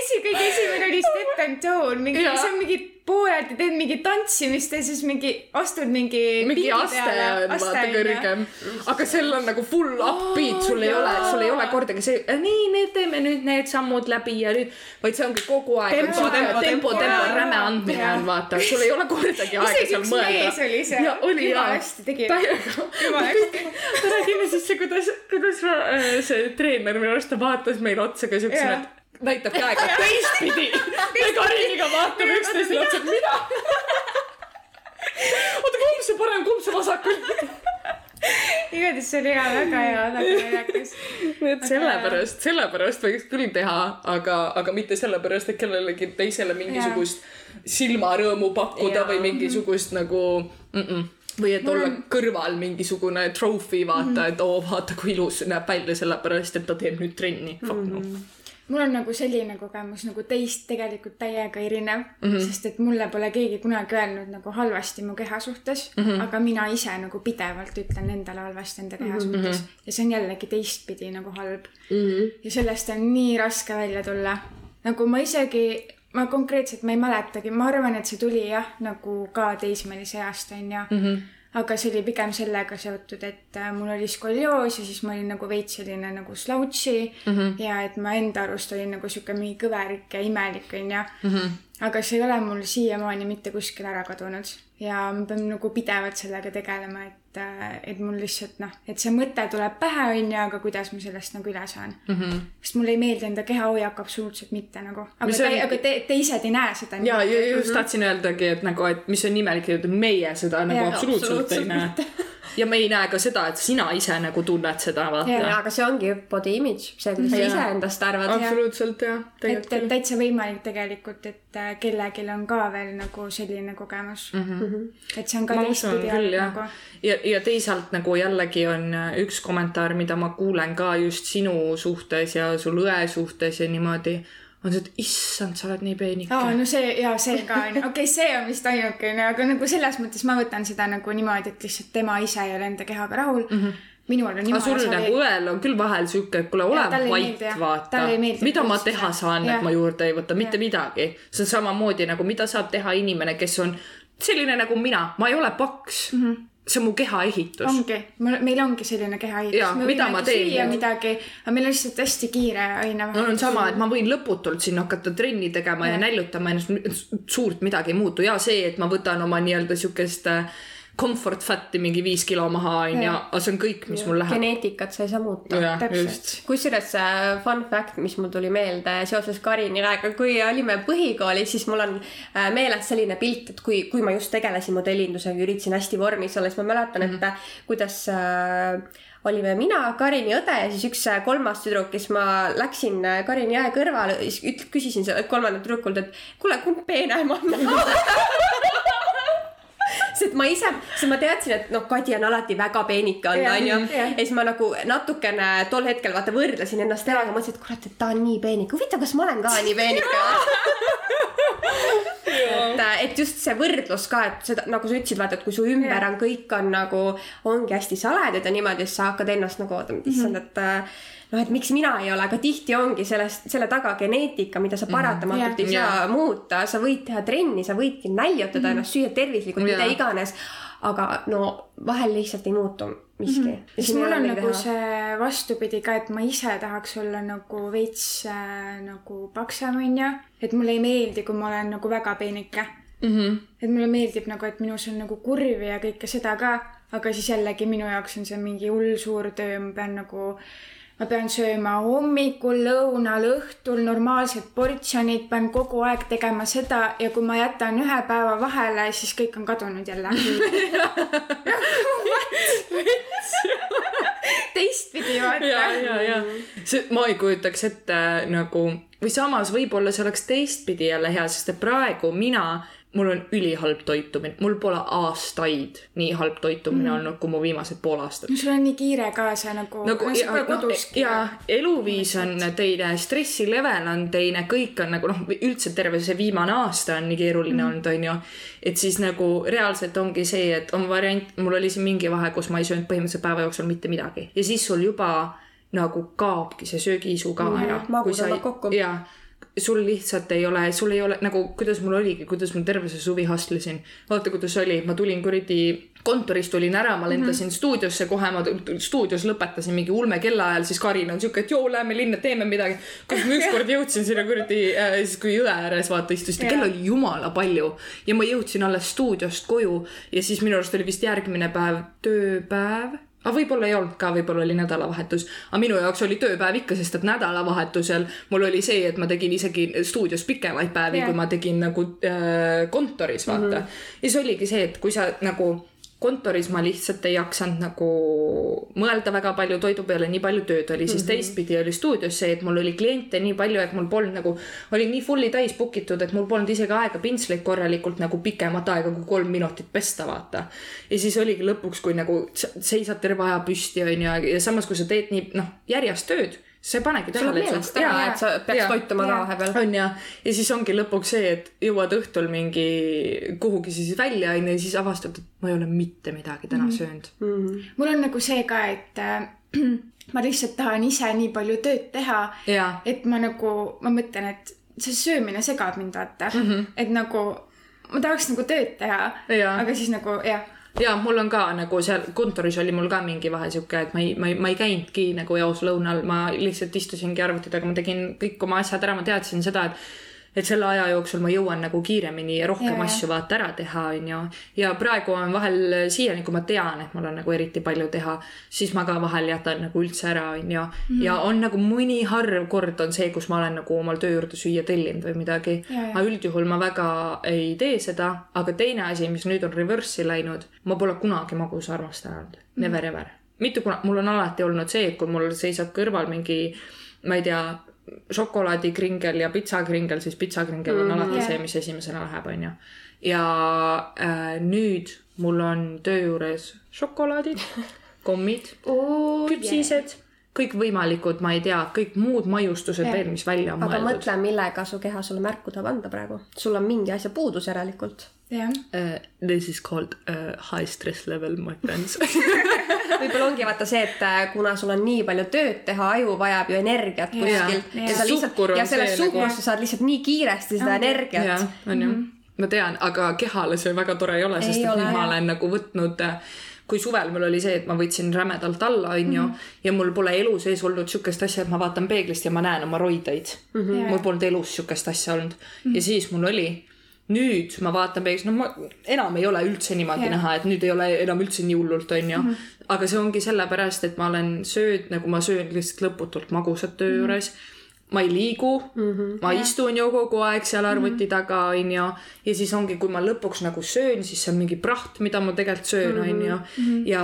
esi, kõige esimene oli step and tone, mingi, see on mingi pooleldi teed mingi tantsimist ja siis mingi astud mingi. mingi aste on vaata kõrgem, aga seal on nagu full upbeat, sul ei ole, sul ei ole kordagi see, nii, nüüd teeme nüüd need sammud läbi ja nüüd, vaid see ongi kogu aeg Tempo, tempo, tempo, tempo. räme andmine on vaata, sul ei ole kordagi aega seal mõelda mees. oli seal. ja oli jaa. hästi tegi. räägime siis, kuidas, kuidas äh, see treener minu arust ta vaatas meile otsa ka siuksena, et näitab käega teistpidi. me Kariniga vaatame üksteisele otsa, et mida. oota, kumb see parem, kumb see vasak oli? igatahes see oli hea, väga hea, väga naljakas. nii et sellepärast, sellepärast võiks küll teha, aga, aga mitte sellepärast, et kellelegi teisele mingisugust silmarõõmu pakkuda Jaa. või mingisugust nagu mm. -mm. või et olla kõrval mingisugune trophy, vaata, et oo, vaata kui ilus näeb välja, sellepärast et ta teeb nüüd trenni. Fuck no. Mul on nagu selline kogemus nagu teist tegelikult täiega erinev mm, -hmm. sest et mulle pole keegi kunagi öelnud nagu halvasti mu keha suhtes mm, -hmm. aga mina ise nagu pidevalt ütlen endale halvasti enda keha mm -hmm. suhtes ja see on jällegi teistpidi nagu halb mm. -hmm. ja sellest on nii raske välja tulla. nagu ma isegi, ma konkreetselt, ma ei mäletagi, ma arvan, et see tuli jah, nagu ka teismelise east onju mm. -hmm aga see oli pigem sellega seotud, et äh, mul oli skolioos ja siis ma olin nagu veits selline nagu slouchy mm -hmm. ja et ma enda arust olin nagu sihuke mingi kõverik ja imelik onju mm. -hmm. aga see ei ole mul siiamaani mitte kuskile ära kadunud ja ma pean nagu pidevalt sellega tegelema, et, et mul lihtsalt noh, et see mõte tuleb pähe onju, aga kuidas ma sellest nagu üle saan mm. -hmm. sest mulle ei meeldi enda kehahoiak absoluutselt mitte nagu, aga Mis te on-, aga te, te ise ei näe seda. ja, ja just tahtsin öeldagi, et nagu, et mis on imelik, et meie seda nagu Jaa, absoluutselt ei näe. ja me ei näe ka seda, et sina ise nagu tunned seda, vaata. jaa, aga see ongi body image, see, kuidas sa Jaa. iseendast arvad. absoluutselt jah, et, et täitsa võimalik tegelikult, et äh, kellelgi on ka veel nagu selline kogemus mm. -hmm. et see on ka teistpidi jah nagu. ja, ja teisalt nagu jällegi on äh, üks kommentaar, mida ma kuulen ka just sinu suhtes ja sul õe suhtes ja niimoodi, on see, et issand, sa oled nii peenike aa, no see ja see ka onju, okei okay,, see on vist ainukene, aga nagu selles mõttes ma võtan seda nagu niimoodi, et lihtsalt tema ise ei ole enda kehaga rahul mm. -hmm. minul on aga jumala sul nagu õel on küll vahel sihuke, et kuule, ole ei vait vaata ei. mida ma teha saan, et ma juurde ei võta, mitte Jah. midagi. see on samamoodi nagu, mida saab teha inimene, kes on selline nagu mina, ma ei ole paks mm. -hmm see on mu kehaehitus. ongi, meil ongi selline kehaehitus mida ma teen midagi, aga meil on lihtsalt hästi kiire aina. mul on sama, et ma võin lõputult siin hakata trenni tegema ja, ja näljutama ennast, suurt midagi ei muutu. Ja see, et ma võtan oma nii-öelda siukest äh, comfort fat'i mingi viis kilo maha onju, aga see on kõik, mis mul läheb. geneetikat sa ei saa muuta. täpselt. kusjuures äh, fun fact, mis mul tuli meelde seoses Kariniga, kui olime põhikoolis, siis mul on äh, meeles selline pilt, et kui, kui ma just tegelesin modellindusega, üritasin hästi vormis olla, siis ma mäletan, et mm -hmm. kuidas äh, olime mina, Karini õde ja siis üks äh, kolmas tüdruk, kes ma läksin äh, Karini jää kõrvale, siis küsisin kolmandalt tüdrukult, et kuule, kumb peenem on sest ma ise, sest ma teadsin, et noh, Kadi on alati väga peenike olnud, onju. ja siis ma nagu natukene tol hetkel vaata võrdlesin ennast temaga, mõtlesin, et kurat, et ta on nii peenike, huvitav, kas ma olen ka nii peenike et, et just see võrdlus ka, et seda nagu sa ütlesid, vaata, et kui su ümber Jah. on kõik on nagu, ongi hästi saledad ja niimoodi, siis sa hakkad ennast nagu ootama, et issand, et äh, noh, et miks mina ei ole, aga tihti ongi sellest, selle taga geneetika, mida sa paratamatult ei Jah. saa muuta, sa võid teha trenni, sa võidki näljutada ennast, süüa tervislikult, mida Jaa. iganes. aga no vahel lihtsalt ei muutu miski mm. siis mul on nagu see vastupidi ka, et ma ise tahaks olla nagu veits äh, nagu paksem, onju. et mulle ei meeldi, kui ma olen nagu väga peenike mm. -hmm. et mulle meeldib nagu, et minus on nagu kurvi ja kõike seda ka, aga siis jällegi minu jaoks on see mingi hull suur töö, ma pean nagu ma pean sööma hommikul, lõunal, õhtul normaalsed portsjonid, pean kogu aeg tegema seda ja kui ma jätan ühe päeva vahele, siis kõik on kadunud jälle. teistpidi vaata. ja, ja, ja see, ma ei kujutaks ette nagu või samas võib-olla see oleks teistpidi jälle hea, sest et praegu mina, mul on ülihalb toitumine, mul pole aastaid nii halb toitumine mm. olnud, kui mu viimased pool aastat. no sul on nii kiire ka, sa nagu, nagu sa pole ja, koduski. ja eluviis on teine, stressi level on teine, kõik on nagu noh, üldse terve see viimane aasta on nii keeruline mm. olnud, onju. et siis nagu reaalselt ongi see, et on variant, mul oli siin mingi vahe, kus ma ei söönud põhimõtteliselt päeva jooksul mitte midagi ja siis sul juba nagu kaobki see söögiisu ka ära. magu tõmbab kokku. jaa sul lihtsalt ei ole, sul ei ole nagu, kuidas mul oligi, kuidas ma terve see suvi hustlesin. vaata, kuidas oli, ma tulin kuradi kontorist tulin ära, ma lendasin mm -hmm. stuudiosse kohe, ma stuudios lõpetasin mingi ulme kellaajal, siis Karin on siuke, et joo, lähme linna, teeme midagi. kus ma ükskord jõudsin sinna kuradi äh,, siis kui jõe ääres vaata istusin, kell oli jumala palju ja ma jõudsin alles stuudiost koju ja siis minu arust oli vist järgmine päev tööpäev aga võib-olla ei olnud ka, võib-olla oli nädalavahetus, aga minu jaoks oli tööpäev ikka, sest et nädalavahetusel mul oli see, et ma tegin isegi stuudios pikemaid päevi yeah., kui ma tegin nagu äh, kontoris, vaata mm. -hmm. ja siis oligi see, et kui sa nagu kontoris ma lihtsalt ei jaksanud nagu mõelda väga palju toidu peale, nii palju tööd oli, siis mm -hmm. teistpidi oli stuudios see, et mul oli kliente nii palju, et mul polnud nagu, olin nii fully täis book itud, et mul polnud isegi aega pintsleid korralikult nagu pikemat aega kui kolm minutit pesta, vaata. ja siis oligi lõpuks, kui nagu sa seisad terve aja püsti, onju, ja samas, kui sa teed nii noh, järjest tööd, sa ei panegi tähele, meelest ära, et sa peaks Jaa. toituma ka vahepeal. on ja, ja siis ongi lõpuks see, et jõuad õhtul mingi kuhugi siis välja onju ja siis avastad, et ma ei ole mitte midagi täna mm -hmm. söönud. mul on nagu see ka, et äh, ma lihtsalt tahan ise nii palju tööd teha, Jaa. et ma nagu, ma mõtlen, et see söömine segab mind, vaata mm. -hmm. et nagu ma tahaks nagu tööd teha, Jaa. aga siis nagu jah, ja mul on ka nagu seal kontoris oli mul ka mingi vahe sihuke, et ma ei, ma ei, ma ei käinudki nagu eos lõunal, ma lihtsalt istusingi arvuti taga, ma tegin kõik oma asjad ära, ma teadsin seda, et et selle aja jooksul ma jõuan nagu kiiremini ja rohkem yeah. asju vaata ära teha, onju. ja praegu on vahel siiani, kui ma tean, et mul on nagu eriti palju teha, siis ma ka vahel jätan nagu üldse ära, onju. Mhm. ja on nagu mõni harv kord on see, kus ma olen nagu omal töö juurde süüa tellinud või midagi. Jaa. aga üldjuhul ma väga ei tee seda, aga teine asi, mis nüüd on reverse'i läinud, ma pole kunagi magusa armastaja olnud, never ever. mitte kuna, mul on alati olnud see, et kui mul seisab kõrval mingi, ma ei tea, šokolaadikringel ja pitsakringel, siis pitsakringel on Mhm. alati Jah. see, mis esimesena läheb, onju. ja äh, nüüd mul on töö juures šokolaadid, kommid, küpsised, kõikvõimalikud, ma ei tea, kõik muud maiustused Jah. veel, mis välja on aga mõeldud. mõtle, millega su keha sulle märku tahab anda praegu. sul on mingi asja puudus järelikult. jah. Uh, this is called uh, high stress level, my friends. võib-olla ongi vaata see, et äh, kuna sul on nii palju tööd teha, aju vajab ju energiat kuskilt jaa. ja sa lihtsalt ja sellest see nagu- suhkrust sa saad lihtsalt nii kiiresti seda energiat on ju. ma tean, aga kehale see väga tore ei ole, sest Ei et ole, ma olen nagu võtnud, kui suvel mul oli see, et ma võtsin rämedalt alla, onju, ja mul pole elu sees olnud sihukest asja, et ma vaatan peeglist ja ma näen oma roideid mm. -hmm. mul polnud elus sihukest asja olnud mm -hmm. ja siis mul oli nüüd ma vaatan peeglist, no ma enam ei ole üldse niimoodi yeah. näha, et nüüd ei ole enam üldse nii hullult, onju. Aga see ongi sellepärast, et ma olen sööd, nagu ma söön lihtsalt lõputult magusat töö juures mm. -hmm ma ei liigu mm, -hmm. ma yeah. istun ju kogu aeg seal arvuti mm -hmm. taga, onju. ja siis ongi, kui ma lõpuks nagu söön, siis see on mingi praht, mida ma tegelikult söön, onju. Mhm. ja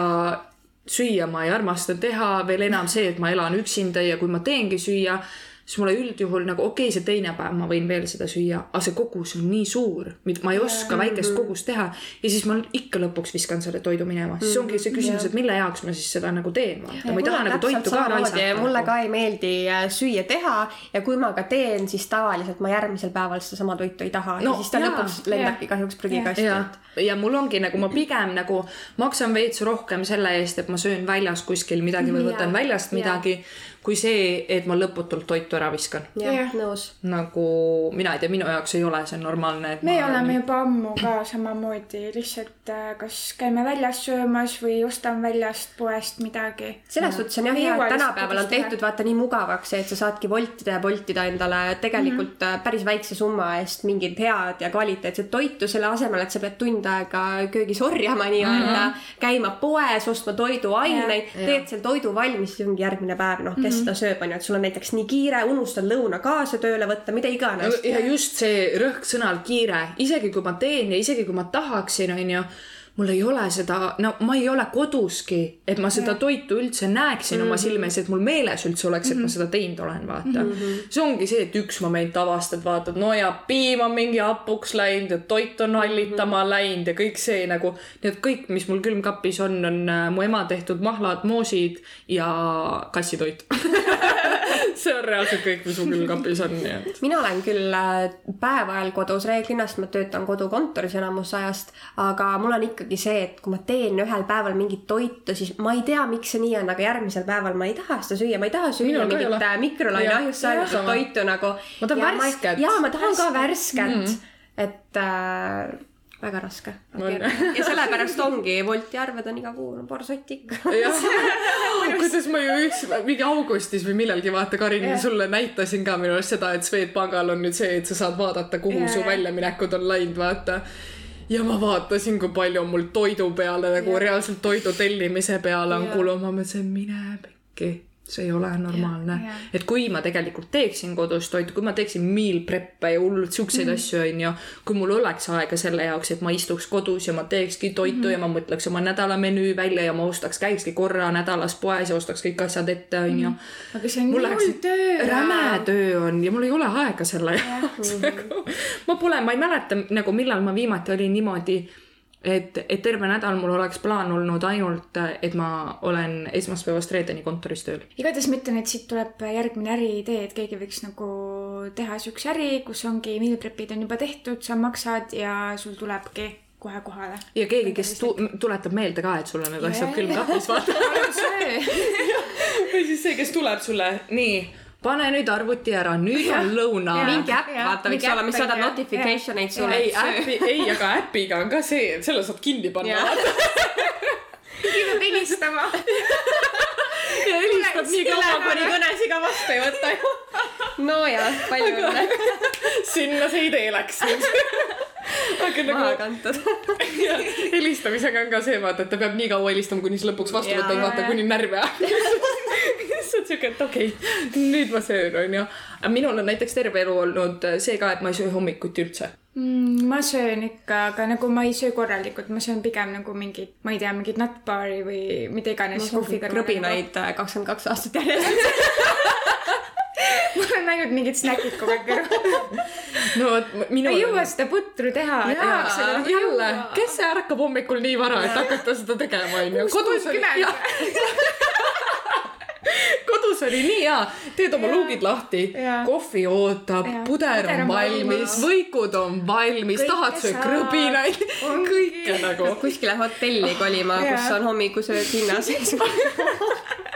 süüa ma ei armasta teha, veel enam see, et ma elan üksinda ja kui ma teengi süüa, siis mulle üldjuhul nagu okei okay,, see teine päev ma võin veel seda süüa, aga see kogus on nii suur, ma ei oska väikest kogust teha. Ja siis ma ikka lõpuks viskan selle toidu minema, siis ongi see küsimus, et mille jaoks ma siis seda nagu teen, vaata, ma ei taha nagu toitu ka raisata. mulle ka ei meeldi äh, süüa teha. Ja kui ma ka teen, siis tavaliselt ma järgmisel päeval sedasama toitu ei taha. No, ja siis ta jaa, lõpuks lendabki kahjuks prügikasti. ja, ja mul ongi nagu ma pigem nagu maksan veits rohkem selle eest, et ma söön väljas kuskil midagi või võtan väljast midagi kui see, et ma lõputult toitu ära viskan. jah, nõus. nagu mina ei tea, minu jaoks ei ole see normaalne. me oleme olen... juba ammu ka samamoodi, lihtsalt äh, kas käime väljas söömas või ostame väljast poest midagi. selles suhtes on jah hea, et tänapäeval on tehtud vaata nii mugavaks, et sa saadki voltida ja voltida endale tegelikult mm -hmm. päris väikse summa eest mingit head ja kvaliteetset toitu, selle asemel, et sa pead tund aega köögis orjama nii-öelda mm, -hmm. käima poes, ostma toiduaineid, teed seal toidu valmis, siis ongi järgmine päev, noh, kes kes mhm. Seda sööb, onju, et sul on näiteks nii kiire, unustad lõuna kaasa tööle võtta, mida iganes. ja just see rõhk sõnal kiire, isegi kui ma teen ja isegi kui ma tahaksin, onju mul ei ole seda, no ma ei ole koduski, et ma seda toitu üldse näeksin mm -hmm. oma mhm. silme ees, et mul meeles üldse oleks, et ma mhm. seda teinud olen, vaata mm. -hmm. see ongi see, et üks moment avastad, vaatad, no ja piim on mingi hapuks läinud ja toit on hallitama mm -hmm. läinud ja kõik see nagu, et kõik, mis mul külmkapis on, on äh, mu ema tehtud mahlad, moosid ja kassitoit see on reaalselt kõik, mis mu külmkapis on, nii et. mina olen küll äh, päev ajal kodus reeglina, sest ma töötan kodukontoris enamus ajast, aga mul on ikkagi see, et kui ma teen ühel päeval mingit toitu, siis ma ei tea, miks see nii on, aga järgmisel päeval ma ei taha seda süüa, ma ei taha süüa mingit äh, mikrolaineahjus saetud toitu nagu. ma tahan värsket. jaa, ma tahan ka värsket mm, et äh, väga raske. ja sellepärast ongi Wolti arved on iga kuu no, paar sotti ikka. kuidas ma ju üks, mingi augustis või millalgi vaata, Karin, sulle näitasin ka minu arust seda, et Swedbankal on nüüd see, et sa saad vaadata, kuhu ja, su väljaminekud on läinud, vaata. Ja ma vaatasin, kui palju mul toidu peale nagu ja. reaalselt toidu tellimise peale on kulunud, ma mõtlesin, mine pekki see ei ole normaalne. et kui ma tegelikult teeksin kodus toitu, kui ma teeksin meal prep'e ja hullult siukseid mm asju, onju, kui mul oleks aega selle jaoks, et ma istuks kodus ja ma teekski toitu mm ja ma mõtleks oma nädala menüü välja ja ma ostaks, käikski korra nädalas poes ja ostaks kõik asjad ette, onju. Mhm. aga see on nii hull töö. räme töö on ja mul ei ole aega selle jaoks nagu. ma pole, ma ei mäleta nagu millal ma viimati olin niimoodi et, et terve nädal mul oleks plaan olnud ainult, et ma olen esmaspäevast reedeni kontoris tööl. igatahes ma ütlen, et siit tuleb järgmine äriidee, et keegi võiks nagu teha siukse äri, kus ongi meal prep'id on juba tehtud, sa maksad ja sul tulebki kohe kohale. ja keegi, kes tu tuletab meelde ka, et sul on need asjad külmkapis, vaata. või siis see, kes tuleb sulle, nii pane nüüd arvuti ära, nüüd on lõuna. mingi äpp, vaata, võiks olla, mis saadab notification eid sulle. ei, äppi, ei, aga äpiga on ka see, selle saad kinni panna. keegi peab helistama. ja helistab nii kaua, kuni kõnes iga vastu ei võta ju. nojah, palju õnne. sinna see idee läks nüüd aga nagu. maha kantud. helistamisega on ka see, vaata, et ta peab nii kaua helistama, kuni siis lõpuks vastu võtab, vaata, kuni närvi ajab lihtsalt siuke, et okei okay,, nüüd ma söön, onju. aga minul on näiteks terve elu olnud see ka, et ma ei söö hommikuti üldse mm,. ma söön ikka, aga nagu ma ei söö korralikult, ma söön pigem nagu mingit, ma ei tea, mingit nutbar'i või mida iganes. krõbinaid äh, kakskümmend kaks aastat järjest mul on ainult mingid snäkid kogu aeg kõrval. no vot, minu. ei jõua seda putru teha. jälle, kes ärkab hommikul nii vara, et hakata seda tegema, onju. kodus oli kodus oli nii hea, teed oma luugid lahti, kohvi ootab, puder on valmis, võikud on valmis, tahad sööd krõbinaid, kõike nagu. kuskile hotelli kolima, kus on hommikusööd hinnas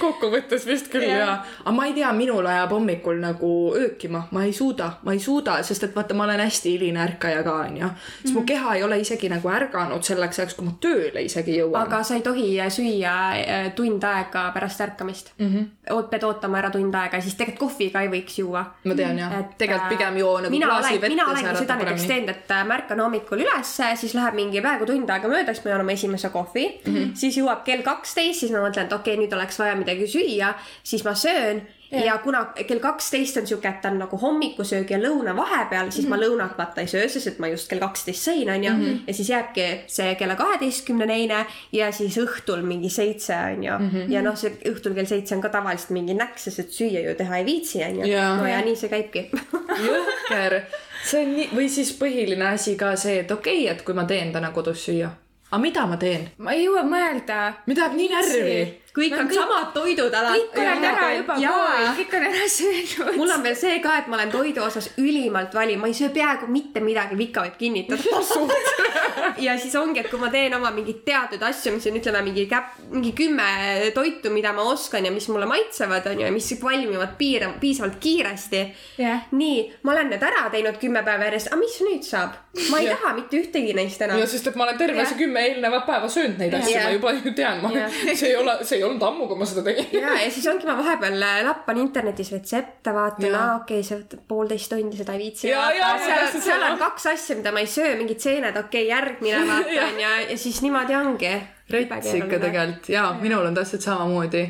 kokkuvõttes vist küll Jah. jaa. aga ma ei tea, minul ajab hommikul nagu öökima, ma ei suuda, ma ei suuda, sest et vaata, ma olen hästi hiline ärkaja ka onju. siis Mhm. mu keha ei ole isegi nagu ärganud selleks ajaks, kui ma tööle isegi jõuan. aga sa ei tohi süüa äh, tund aega pärast ärkamist mm. Mhm. -hmm. pead ootama ära tund aega, siis tegelikult kohvi ka ei võiks juua. ma tean jah, et tegelikult äh, pigem joo nagu klaasi vett mina olengi seda näiteks teinud, et äh, ma ärkan hommikul ülesse, siis läheb mingi peaaegu tund aega mööda, siis ma joon oma esimese kohvi mm, Mhm. -hmm. siis jõuab kell kaksteist, siis ma mõtlen, et okei okay,, nüüd oleks vaja midagi süüa, siis ma söön ja, ja kuna kell kaksteist on siuke, et on nagu hommikusöögi ja lõuna vahepeal, siis mm -hmm. ma lõunat vaata ei söö, sest et ma just kell kaksteist sõin, onju. ja siis jääbki see kella kaheteistkümneneine ja siis õhtul mingi seitse, onju. ja noh, see õhtul kell seitse on ka tavaliselt mingi näks, sest et süüa ju teha ei viitsi, onju. No ja nii see käibki jõhker, see on nii, või siis põhiline asi ka see, et okei okay,, et kui ma teen täna kodus süüa, aga mida ma teen? ma ei jõua mõelda. mind ajab nii närvi. Kõik Me on kõik- samad toidud alati. kõik olen ära juba pool, kõik on ära söönud. mul on veel see ka, et ma olen toidu osas ülimalt valim, ma ei söö peaaegu mitte midagi, Vika võib kinnitada. ja siis ongi, et kui ma teen oma mingeid teatud asju, mis on, ütleme mingi käpp, mingi kümme toitu, mida ma oskan ja mis mulle maitsevad, onju, ja mis valmivad piira-, piisavalt kiiresti Jah. nii, ma olen need ära teinud kümme päeva järjest, aga mis nüüd saab? ma ei taha mitte ühtegi neist enam ja. sest, et ma olen terve see kümme eelnevat päeva söönud neid asju, Jah. ma juba ju tean, ma see ei ole, see ei olnud ammu, kui ma seda tegin. ja, ja siis ongi, ma vahepeal äh, lappan internetis retsepte, vaatan, aa okei okay,, see poolteist tundi, seda ei viitsi seal, seal on kaks asja, mida ma ei söö, mingid seened, okei okay,, järgmine vaatan ja, ja siis niimoodi ongi. rets ikka. tegelikult ja minul on täpselt samamoodi.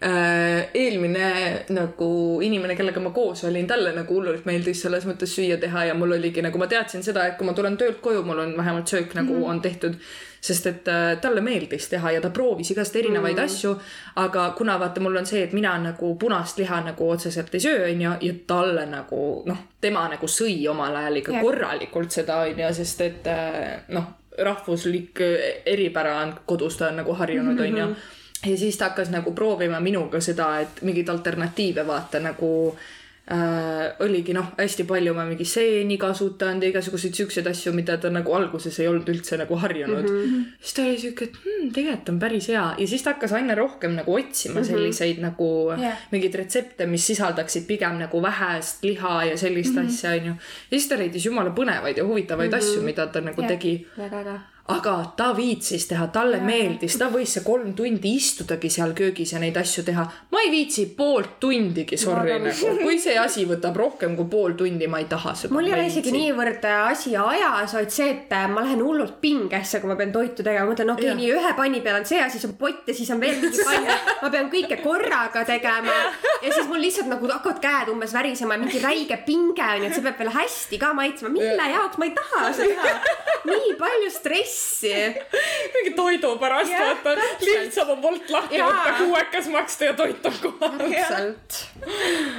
Eelmine nagu inimene, kellega ma koos olin, talle nagu hullult meeldis selles mõttes süüa teha ja mul oligi nagu ma teadsin seda, et kui ma tulen töölt koju, mul on vähemalt söök nagu mm -hmm. on tehtud. sest et äh, talle meeldis teha ja ta proovis igast erinevaid mm -hmm. asju, aga kuna vaata, mul on see, et mina nagu punast liha nagu otseselt ei söö, onju, ja talle nagu noh, tema nagu sõi omal ajal ikka Jah. korralikult seda onju, sest et äh, noh, rahvuslik äh, eripära on kodus, ta on nagu harjunud, onju. Ja siis ta hakkas nagu proovima minuga seda, et mingeid alternatiive vaata nagu äh, oligi noh, hästi palju ma mingi seeni kasutanud ja igasuguseid siukseid asju, mida ta nagu alguses ei olnud üldse nagu harjunud mm. -hmm. siis ta oli siuke, et hmm, tegelikult on päris hea ja siis ta hakkas aina rohkem nagu otsima selliseid nagu Jah. mingeid retsepte, mis sisaldaksid pigem nagu vähest liha ja sellist mm -hmm. asja, onju. ja siis ta leidis jumala põnevaid ja huvitavaid mm -hmm. asju, mida ta nagu Jah. tegi väga äge. Aga ta viitsis teha, talle meeldis, ta võis see kolm tundi istudagi seal köögis ja neid asju teha. ma ei viitsi poolt tundigi, sorry nagu, kui see asi võtab rohkem kui pool tundi, ma ei taha seda. mul ei ole isegi. niivõrd äh, asi ajas, vaid see, et äh, ma lähen hullult pingesse, kui ma pean toitu tegema, ma mõtlen, okei okay,, nii ühe panni peal on see ja siis on pott ja siis on veel mingi pann. ma pean kõike korraga tegema ja siis mul lihtsalt nagu hakkavad käed umbes värisema ja mingi räige pinge on ju, et see peab veel hästi ka maitsema, mille jaoks ma ei taha seda. nii palju stressi. mingi toidu pärast Jah, vaata, lihtsam on Wolt lahti Jaa. võtta, kuuekas maksta ja toit on kohal. täpselt.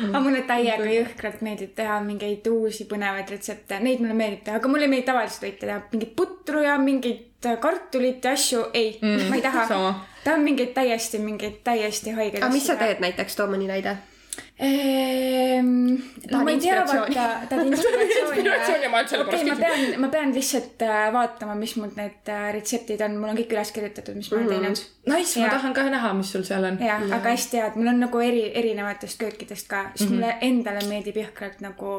aga mulle täiega jõhkralt meeldib teha mingeid uusi põnevaid retsepte, neid mulle meeldib teha, aga mulle ei meeldi tavaliselt toite teha, mingit putru ja mingit kartulit ja asju, ei mm,, ma ei taha tahan mingeid täiesti, mingeid täiesti haigeid aga mis sa? teed näiteks, too mõni näide. Ehm, no ma ei tea, vaata, tahad inspiratsiooni Inspiratsiooni, ma ainult sellepärast okei, ma pean, ma pean lihtsalt äh, vaatama, mis mul need äh, retseptid on, mul on kõik üles kirjutatud, mis ma olen teinud. Nice, ma Jaa. tahan ka näha, mis sul seal on. jah, aga hästi hea, et mul on nagu eri, erinevatest köökidest ka, sest mm -hmm. mulle endale meeldib jõhkralt nagu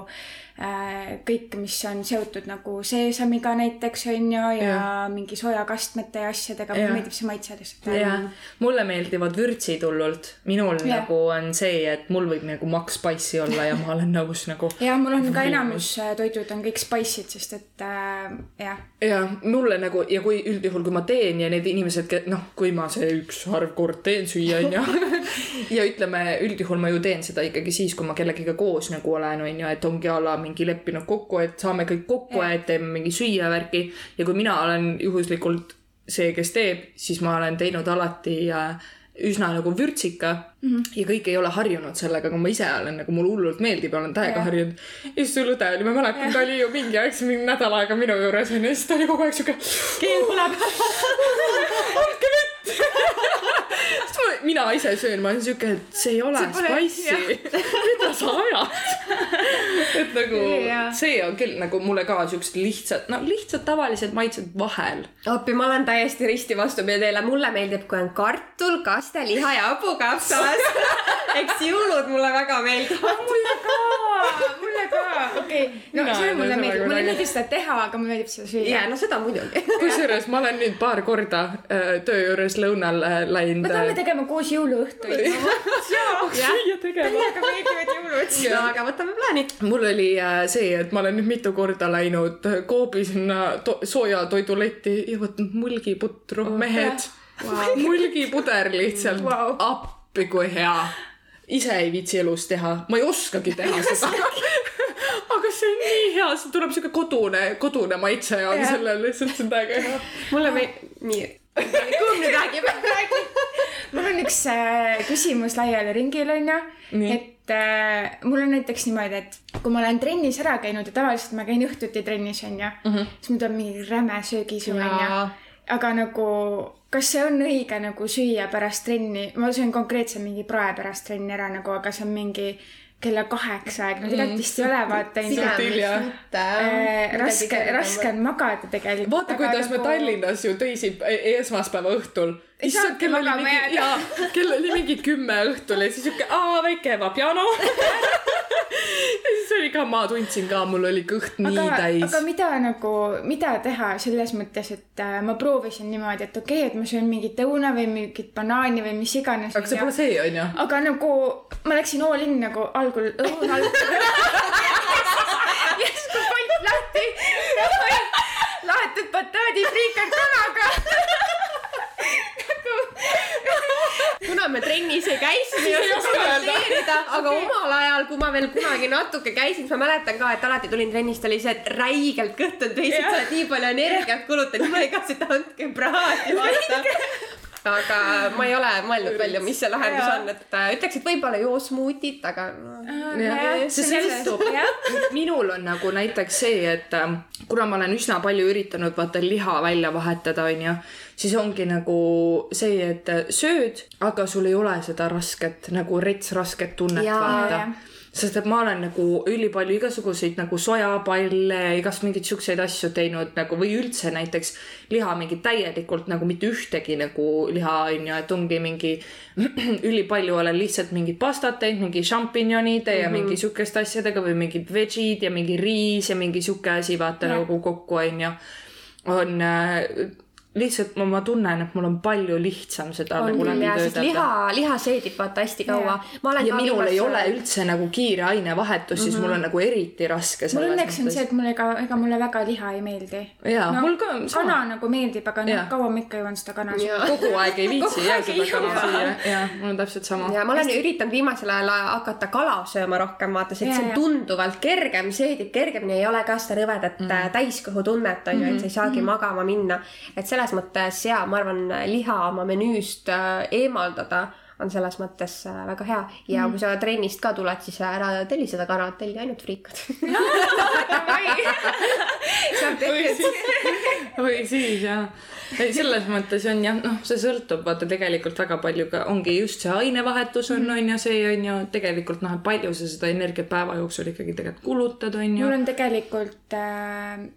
äh, kõik, mis on seotud nagu seesamiga näiteks on ju ja, ja. mingi sojakastmete ja asjadega, mulle meeldib see maitse lihtsalt. jah, mulle meeldivad vürtsid hullult. minul Jah. nagu on see, et mul võib nagu Max Spice'i olla ja ma olen nõus nagu. ja mul on ka enamus äh, toidud on kõik spice'id, sest et äh, jah, ja mulle nagu ja kui üldjuhul, kui ma teen ja need inimesed, noh, kui ma see üks harv kord teen süüa onju ja ütleme, üldjuhul ma ju teen seda ikkagi siis, kui ma kellegagi koos nagu olen, onju, et ongi a la mingi leppinud kokku, et saame kõik kokku et teeme mingi süüavärki ja kui mina olen juhuslikult see, kes teeb, siis ma olen teinud alati äh, üsna nagu vürtsika mm -hmm. ja kõik ei ole harjunud sellega, aga ma ise olen nagu, mulle hullult meeldib ja olen täiega Jah. harjunud. ja siis sul õde oli, ma mäletan, ta oli ju mingi aeg, mingi nädal aega minu juures onju, siis ta oli kogu aeg siuke. keel põleb. andke vett. Mina ise söön, ma olen siuke, et see ei ole spicy. mida sa ajad? et nagu Jaa. see on küll nagu mulle ka siuksed lihtsad, no lihtsad tavalised maitsed vahel. appi, ma olen täiesti risti vastupidi teile, mulle meeldib, kui on kartul, kaste, liha ja hapukapsas. eks jõulud mulle väga meeldivad. mulle ka, mulle ka, okei okay., no Mina see mulle meeldib, mulle ei meeldi seda teha, aga mulle meeldib seda süüa ja. no seda muidugi. kusjuures ma olen nüüd paar korda äh, töö juures lõunal äh, läinud me peame tegema koos jõuluõhtuid. süüa tegema. mulle meeldivad jõulud. no aga võtame plaani. mul oli äh, see, et ma olen nüüd mitu korda läinud äh, Coopi sinna to sooja toiduletti ja võtnud mulgiputru oh,, mehed wow. mulgipuder lihtsalt wow., appi kui hea. ise ei viitsi elus teha, ma ei oskagi teha seda. aga see on nii hea, see tuleb siuke kodune, kodune maitse on Jah. sellel lihtsalt, see on täiega hea. mulle meeldib, nii. Kumb nüüd räägib? mul on üks äh, küsimus laiale ringile onju, et äh, mul on näiteks niimoodi, et kui ma olen trennis ära käinud ja tavaliselt ma käin õhtuti trennis onju mm, -hmm. siis mul tuleb mingi räme söögisu onju. Aga nagu, kas see on õige nagu süüa pärast trenni, ma söön konkreetselt mingi prae pärast trenni ära nagu, aga see on mingi kella kaheksa aeg, no tegelikult vist ei ole vaata. Äh, raske, raske on magada tegelikult. vaata, kuidas me Tallinnas ju teisi e- esmaspäeva õhtul. issand, kell oli mingi, jaa, kell oli mingi kümme õhtul ja siis siuke, aa väike vapiano. ka, ma tundsin ka, mul oli kõht nii aga, täis aga. mida nagu, mida teha selles mõttes, et äh, ma proovisin niimoodi, et okei okay,, et ma söön mingit õuna või mingit banaani või mis iganes. aga see pole see, onju. aga nagu ma läksin all in nagu algul õun all. järsku pant lahti. laetud bataadid friikad kanaga. Kuna me trennis ei käi, siis ei oska kommenteerida, aga omal ajal, kui ma veel kunagi natuke käisin, siis ma mäletan ka, et alati tulin trennist, oli see, et räigelt kõht on täis, et sa oled nii palju energiat kulutanud, ma ei katsu, et andke praadi vaata. Aga ma ei ole mõelnud välja, mis see lahendus Jaa. on, et äh, ütleks, et võib-olla joo smuutit, aga no, see sõltub. minul on nagu näiteks see, et ähm, kuna ma olen üsna palju üritanud vaata liha välja vahetada, onju, siis ongi nagu see, et äh, sööd, aga sul ei ole seda rasket nagu rets rasket tunnet, Jaa, vaata. Sest et ma olen nagu ülipalju igasuguseid nagu sojapalle, igast mingeid siukseid asju teinud nagu või üldse näiteks liha mingi täielikult nagu mitte ühtegi nagu liha onju, et ongi mingi ülipalju olen lihtsalt mingit pastat teinud, mingi šampinjonide ja mm -hmm. mingi siukeste asjadega või mingid vegid ja mingi riis ja mingi siuke asi vaata Jah. nagu kokku onju. on äh, lihtsalt ma, ma tunnen, et mul on palju lihtsam seda on nagu läbi töötada liha, liha seedib vaata hästi kaua. ma olen ja ka minul ei viimasel- ole üldse nagu kiire ainevahetus mm, -hmm. siis mul on nagu eriti raske mul õnneks on see, et mulle ka, ega mulle väga liha ei meeldi. Jaa, mul ka sama. kana nagu meeldib, aga noh Jaa., kaua ma ikka jõuan seda kana Jaa. kogu aeg ei viitsi aeg seda ei kana süüa ja mul on täpselt sama. ja ma olen üritanud viimasel ajal hakata kala sööma rohkem, vaata, see Jaa, see on jaa. tunduvalt kergem, seedib kergemini, ei ole ka seda rõvedat mm. täiskõhutunnet on ju, et sa ei saagi mm. magama minna. et selles mõttes ja ma arvan, liha oma menüüst äh, eemaldada on selles mõttes äh, väga hea ja mm. kui sa trennist ka tuled, siis ära telli seda kana, telli ainult friikad. või siis, või siis jah. ei, selles mõttes on jah, noh, see sõltub vaata tegelikult väga palju ka ongi just see ainevahetus on, on ju, see on ju tegelikult noh, et palju sa seda energiat päeva jooksul ikkagi tegelikult kulutad, on ju mul. on tegelikult äh,, äh,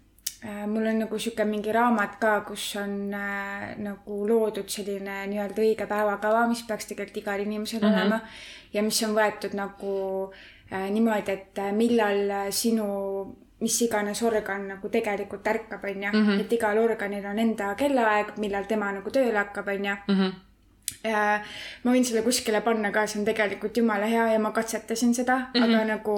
mul on nagu sihuke mingi raamat ka, kus on äh, nagu loodud selline nii-öelda õige päevakava, mis peaks tegelikult igal inimesel mm -hmm. olema ja mis on võetud nagu äh, niimoodi, et äh, millal äh, sinu mis iganes organ nagu tegelikult ärkab, onju. et igal organil on enda kellaaeg, millal tema nagu tööle hakkab, onju. Ja ma võin selle kuskile panna ka, see on tegelikult jumala hea ja ma katsetasin seda mm, -hmm. aga nagu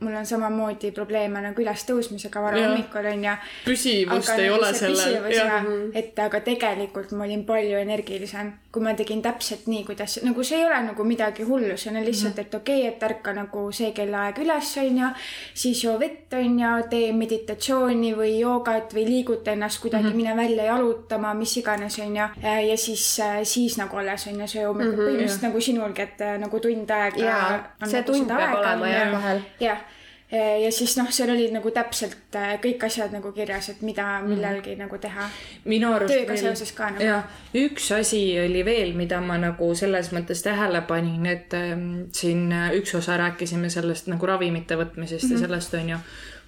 mul on samamoodi probleeme nagu ülestõusmisega vara Jah. hommikul onju. püsivust ei ole sellel, et aga tegelikult ma olin palju energilisem, kui ma tegin täpselt nii, kuidas, nagu see ei ole nagu midagi hullu, see on lihtsalt, et okei okay,, et ärka nagu see kellaaeg üles onju, siis joo vett onju, tee meditatsiooni või joogat või liiguta ennast kuidagi mm, -hmm. mine välja jalutama, mis iganes onju. ja siis, siis nagu alles onju söö hommikul mm, -hmm, põhimõtteliselt nagu sinulgi, et äh, nagu tund aega. Jaa, see tund peab olema, jah, vahel. jah, ja siis noh, seal olid nagu täpselt äh, kõik asjad nagu kirjas, et mida millalgi nagu teha. minu arust Tööga seoses ka nagu. jah, üks asi oli veel, mida ma nagu selles mõttes tähele panin, et ähm, siin äh, üks osa rääkisime sellest nagu ravimite võtmisest mm -hmm. ja sellest on ju,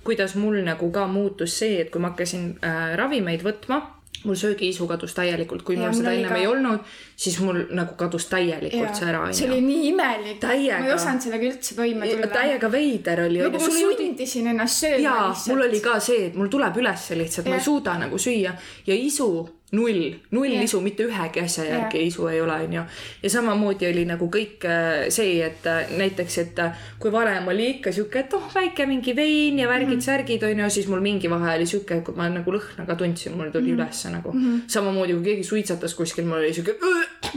kuidas mul nagu ka muutus see, et kui ma hakkasin äh, ravimeid võtma, mul söögiisu kadus täielikult, kui Ja mul seda ennem ka. ei olnud, siis mul nagu kadus täielikult see ära, see oli nii imelik. Täiega. ma ei osanud sellega üldse toime tulla. täiega veider oli, nagu ma sundisin ennast sööma jaa, mul oli ka see, et mul tuleb ülesse lihtsalt, ma ei suuda nagu süüa ja isu null, null Jah. isu, mitte ühegi asja järgi isu ei ole, onju. ja samamoodi oli nagu kõik äh, see, et äh, näiteks, et äh, kui varem oli ikka sihuke, et oh, väike mingi vein ja värgid-särgid onju, siis mul mingi vahe oli sihuke, kui ma nagu lõhna ka tundsin, mul tuli ülesse nagu. samamoodi kui keegi suitsetas kuskil, mul oli sihuke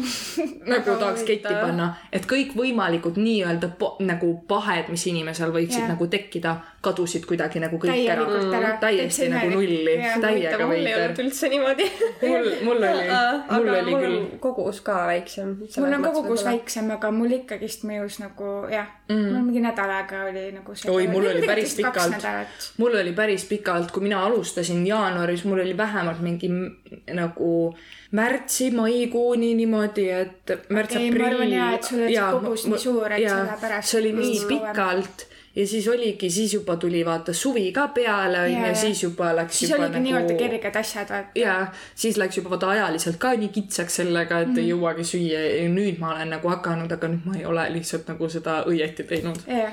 nagu tahaks ketti panna, et kõikvõimalikud nii-öelda nagu pahed, mis inimesel võiksid Jah. nagu tekkida, kadusid kuidagi nagu kõik ära täielikult ära. täiesti nagu nulli, täiega ei veider. üldse niimoodi. mul, mul oli, mul oli mul küll on kogus ka väiksem. mul on ka kogus. väiksem, aga mul ikkagist mõjus nagu jah mm., mul mingi nädal aega oli nagu see. oi, mul oli päris pikalt mul oli päris pikalt, kui mina alustasin jaanuaris, mul oli vähemalt mingi nagu märtsi-maikuuni niimoodi, et märts-aprill. ma arvan jaa, et sul oli kogus nii suur, et sellepärast see oli nii pikalt ja siis oligi, siis juba tuli vaata suvi ka peale onju jaa. siis juba läks siis oligi nagu... nii-öelda kerged asjad, vaata. ja siis läks juba vaata ajaliselt ka nii kitsaks sellega, et mm. ei jõuagi süüa ja nüüd ma olen nagu hakanud, aga nüüd ma ei ole lihtsalt nagu seda õieti teinud. jah,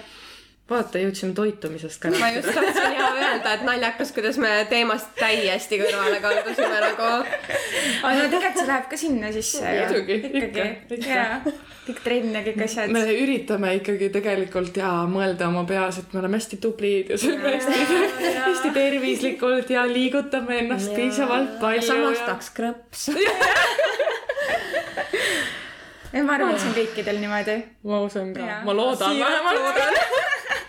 vaata, jõudsime toitumisest ka ma just tahtsin ja öelda, et naljakas, kuidas me teemast täiesti kõrvale kaldusime nagu. aga no tegelikult see läheb ka sinna sisse. Muidugi, ikka, ikkagi ikka.. jaa, kõik trenn ja kõik asjad. me üritame ikkagi tegelikult ja mõelda oma peas, et me oleme hästi tublid ja sööme hästi, hästi tervislikult ja liigutame ennast piisavalt palju. samas tahaks krõps. ma arvan, et see on kõikidel niimoodi. ma usun ka ma loodan vähemalt.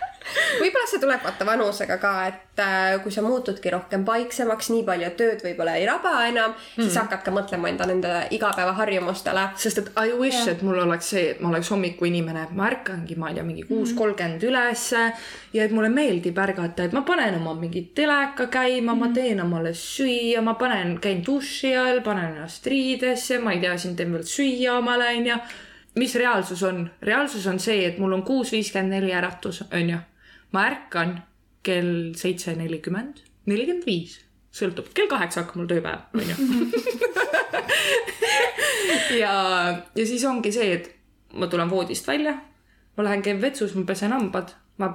võib-olla see tuleb vaata vanusega ka, et äh, kui sa muutudki rohkem paiksemaks, nii palju tööd võib-olla ei raba enam mm., siis hakkad ka mõtlema enda nende igapäevaharjumustele. sest et I wish, et mul oleks see, et ma oleks hommikuinimene, et ma ärkangi, ma ei tea, mingi kuus kolmkümmend ülesse ja et mulle meeldib ärgata, et ma panen oma mingi teleka käima, ma teen omale süüa, ma panen, käin duši all, panen ennast riidesse, ma ei tea, siin teen veel süüa omale, onju. mis reaalsus on? reaalsus on see, et mul on kuus viiskümmend neli äratus, onju. Ma ärkan kell seitse nelikümmend, nelikümmend viis, sõltub, kell kaheksa hakkab mul tööpäev, onju. ja, ja siis ongi see, et ma tulen voodist välja, ma lähen käin vetsus, ma pesen hambad, ma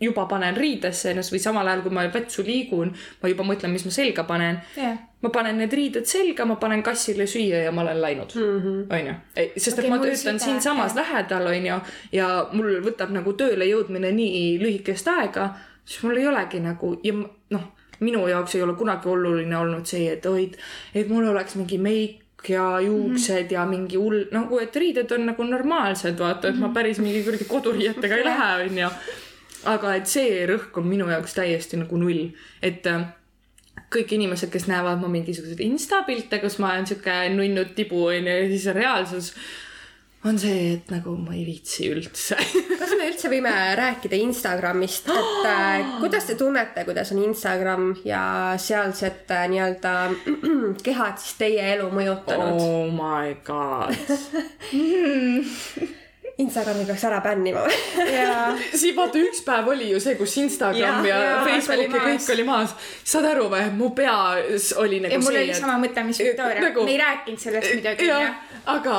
juba panen riidesse ennast või samal ajal, kui ma vetsu liigun, ma juba mõtlen, mis ma selga panen. jah, ma panen need riided selga, ma panen kassile süüa ja ma olen läinud, onju. sest et Okei, ma töötan siinsamas lähedal, onju, ja mul võtab nagu tööle jõudmine nii lühikest aega, siis mul ei olegi nagu ja noh, minu jaoks ei ole kunagi oluline olnud see, et oi, et mul oleks mingi meik ja juuksed ja mingi hull, nagu et riided on nagu normaalsed, vaata, et ma päris mingi kuradi koduriietega ei lähe, onju. Aga et see rõhk on minu jaoks täiesti nagu null, et äh, kõik inimesed, kes näevad mu mingisuguseid instapilte, kus ma olen sihuke nunnud tibu onju ja siis reaalsus on see, et nagu ma ei viitsi üldse. kas me üldse võime rääkida Instagramist, et äh, kuidas te tunnete, kuidas on Instagram ja sealsed äh, nii-öelda kehad siis teie elu mõjutanud oh.? oh my god. Instagrami peaks ära bännima siin vaata üks päev oli ju see, kus Instagram ja, ja jaa, Facebook oli ja kõik maas. oli maas. saad aru või, mu peas oli nagu ja mul see, oli sama mõte, mis Victoria nagu- me ei rääkinud sellest jah jah., aga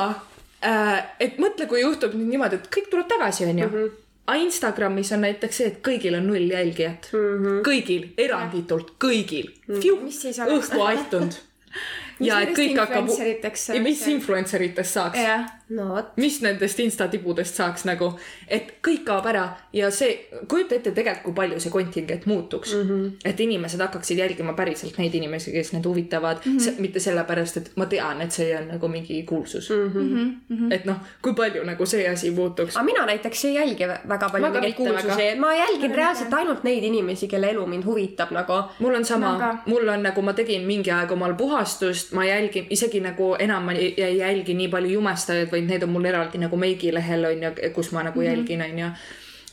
äh, et mõtle, kui juhtub nüüd niimoodi, et kõik tuleb tagasi, onju. Mhm. aga Instagramis on näiteks see, et kõigil on null jälgijat mm. -hmm. kõigil, eranditult kõigil mm. Mis siis oleks? õhku aitunud. ja et kõik hakkab. ja mis saaks? influenceritest saaks? No vot, mis nendest instatibudest saaks nagu, et kõik kaob ära ja see, kujuta ette tegelikult, kui palju see kontingent muutuks mm. -hmm. et inimesed hakkaksid jälgima päriselt neid inimesi, kes need huvitavad mm, -hmm. mitte sellepärast, et ma tean, et see on nagu mingi kuulsus mm. -hmm. et noh, kui palju nagu see asi muutuks. aga mina näiteks ei jälgi väga palju Ma mingeid kuulsusi, ma jälgin reaalselt ainult neid inimesi, kelle elu mind huvitab nagu. mul on sama Ma ka. mul on nagu ma tegin mingi aeg omal puhastust, ma jälgin isegi nagu enam ma ei ei jälgi nii palju jumestajaid, vaid need on mul eraldi nagu meigilehel on ju, kus ma nagu jälgin, on ju.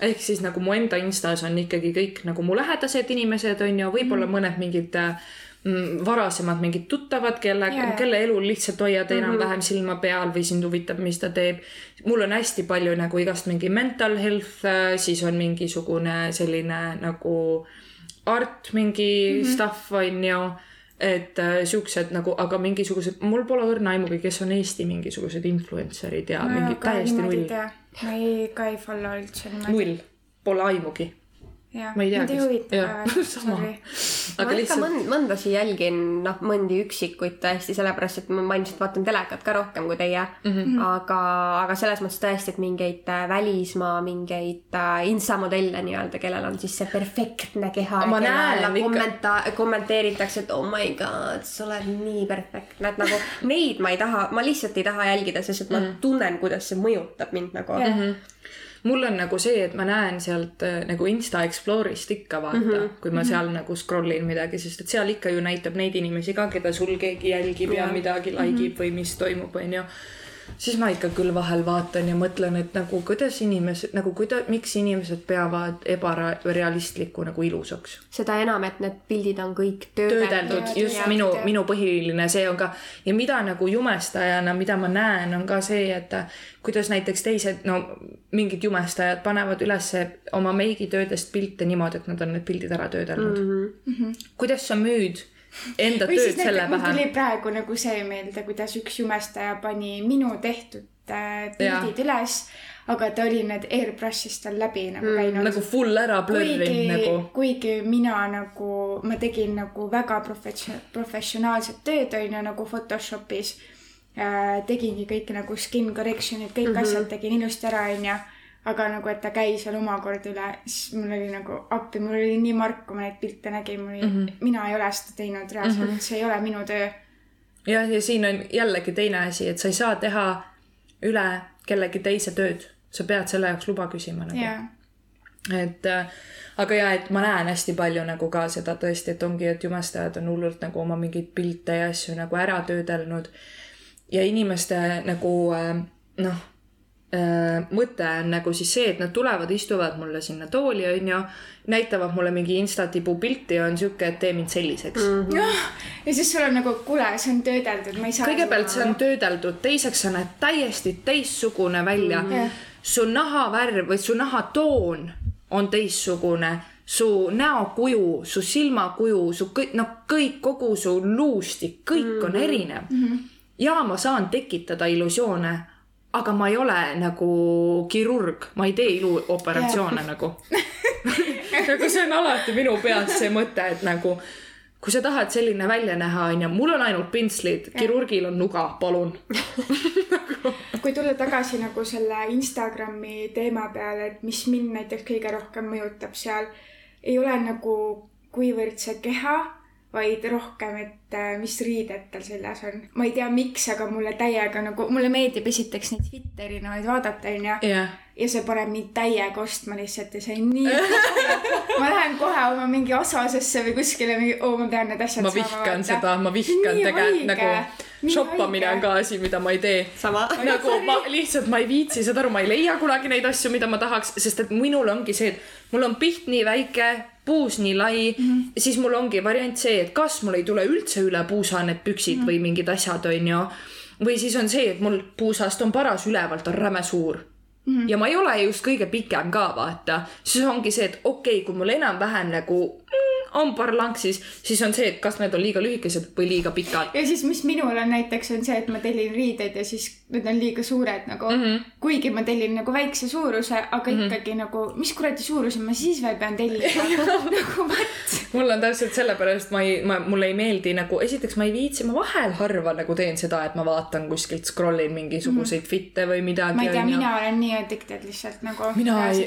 ehk siis nagu mu enda Instas on ikkagi kõik nagu mu lähedased inimesed on ju, võib-olla Mhm. mõned mingid mm, varasemad mingid tuttavad, kelle. Mhm. kelle elul lihtsalt hoiad enam-vähem silma peal või sind huvitab, mis ta teeb. mul on hästi palju nagu igast mingi mental health, siis on mingisugune selline nagu art mingi mm -hmm. stuff on ju et äh, siuksed nagu, aga mingisugused, mul pole õrna aimugi, kes on Eesti mingisugused influencer'id ja ma mingi täiesti null, ma ei, ka ei follow üldse niimoodi. null, pole aimugi. jah, ma ei tea, mind ei kes- huvita väga, sorry. ma aga ikka lihtsalt, mõnd-, mõndasi jälgin, noh, mõndi üksikuid tõesti, sellepärast et ma ilmselt vaatan telekat ka rohkem kui teie mm. -hmm. aga, aga selles mõttes tõesti, et mingeid äh, välismaa mingeid äh, instamodelle nii-öelda, kellel on siis see perfektne keha. Ma näen ikka- kommenta-, kommenteeritakse, et oh my god, sa oled nii perfektne, et nagu neid ma ei taha, ma lihtsalt ei taha jälgida, sest et ma mm. tunnen, kuidas see mõjutab mind nagu mm. Mul on nagu see, et ma näen sealt äh, nagu Insta Explorer'ist ikka vaata mm, -hmm. kui ma seal nagu scroll in midagi, sest et seal ikka ju näitab neid inimesi ka, keda sul keegi jälgib ja, ja midagi like ib või mis toimub, onju siis ma ikka küll vahel vaatan ja mõtlen, et nagu kuidas inimesed nagu kuida-, miks inimesed peavad ebarealistlikku nagu ilusaks seda enam, et need pildid on kõik töödeldud töödeldud. just jah, minu minu põhiline see on ka ja mida nagu jumestajana, mida ma näen, on ka see, et kuidas näiteks teised, no mingid jumestajad panevad ülesse oma meigitöödest pilte niimoodi, et nad on need pildid ära töödelnud mm. -hmm. kuidas sa müüd enda või tööd selle näiteks mul pähe tuli? praegu nagu see meelde, kuidas üks jumestaja pani minu tehtud äh, pildid üles, aga ta oli need airbrush'ist tal läbi nagu käinud nagu full ära blurrinud kuigi nagu,. kuigi mina nagu, ma tegin nagu väga profession-, professionaalset tööd, on ju, nagu Photoshopis äh,. tegingi kõik nagu skin correction'id, kõik mm -hmm. asjad tegin ilusti ära, on ju. Aga nagu, et ta käis veel omakorda üle, siis mul oli nagu appi, mul oli nii mark, kui ma neid pilte nägin, mul oli mm, -hmm. mina ei ole seda teinud reaalselt mm, -hmm. see ei ole minu töö. jah, ja siin on jällegi teine asi, et sa ei saa teha üle kellegi teise tööd, sa pead selle jaoks luba küsima nagu jaa, et äh, aga ja, et ma näen hästi palju nagu ka seda tõesti, et ongi, et jumestajad on hullult nagu oma mingeid pilte ja asju nagu ära töödelnud. ja inimeste nagu äh, noh mõte on nagu siis see, et nad tulevad, istuvad mulle sinna tooli, onju, näitavad mulle mingi instatipu pilti ja on sihuke, et tee mind selliseks mm.. ja siis sul on nagu, kuule, see on töödeldud, ma ei saa. kõigepealt see on töödeldud, teiseks sa näed täiesti teistsugune välja mm. Jah. su nahavärv või su nahatoon on teistsugune, su näokuju, su silmakuju, su kõik, noh, kõik, kogu su luustik, kõik mm -hmm. on erinev mm. -hmm. ja ma saan tekitada illusioone, aga ma ei ole nagu kirurg, ma ei tee iluoperatsioone nagu. nagu see on alati minu peas see mõte, et nagu kui sa tahad selline välja näha, onju, mul on ainult pintslid, kirurgil on nuga, palun. kui tulla tagasi nagu selle Instagrami teema peale, et mis mind näiteks kõige rohkem mõjutab seal, ei ole nagu kuivõrd see keha, vaid rohkem, et äh, mis riided tal seljas on. ma ei tea, miks, aga mulle täiega nagu, mulle meeldib esiteks neid fitte erinevaid vaadata, onju. jah, ja see paneb mind täiega ostma lihtsalt ja see on nii ma lähen kohe oma mingi Asosesse või kuskile mingi, oo, ma pean need asjad ma vihkan seda, ma vihkan tegelikult nagu shoppamine on ka asi, mida ma ei tee. sama. nagu ma lihtsalt, ma ei viitsi, saad aru, ma ei leia kunagi neid asju, mida ma tahaks, sest et minul ongi see, et mul on piht nii väike, puus nii lai mm, -hmm. siis mul ongi variant see, et kas mul ei tule üldse üle puusa need püksid mm -hmm. või mingid asjad, onju. või siis on see, et mul puusast on paras ülevalt on räme suur mm. -hmm. ja ma ei ole just kõige pikem ka, vaata. siis ongi see, et okei okay,, kui mul enam-vähem nagu mm, on parlanksis, siis on see, et kas need on liiga lühikesed või liiga pikad. ja siis, mis minul on näiteks, on see, et ma tellin riideid ja siis need on liiga suured nagu mm, -hmm. kuigi ma tellin nagu väikse suuruse, aga mm -hmm. ikkagi nagu, mis kuradi suuruse ma siis veel pean tellima nagu what? mul on täpselt sellepärast ma ei, ma, mulle ei meeldi nagu, esiteks ma ei viitsi, ma vahel harva nagu teen seda, et ma vaatan kuskilt scroll in mingisuguseid mm. fitte või midagi. ma ei tea, mina olen nii addicted lihtsalt nagu.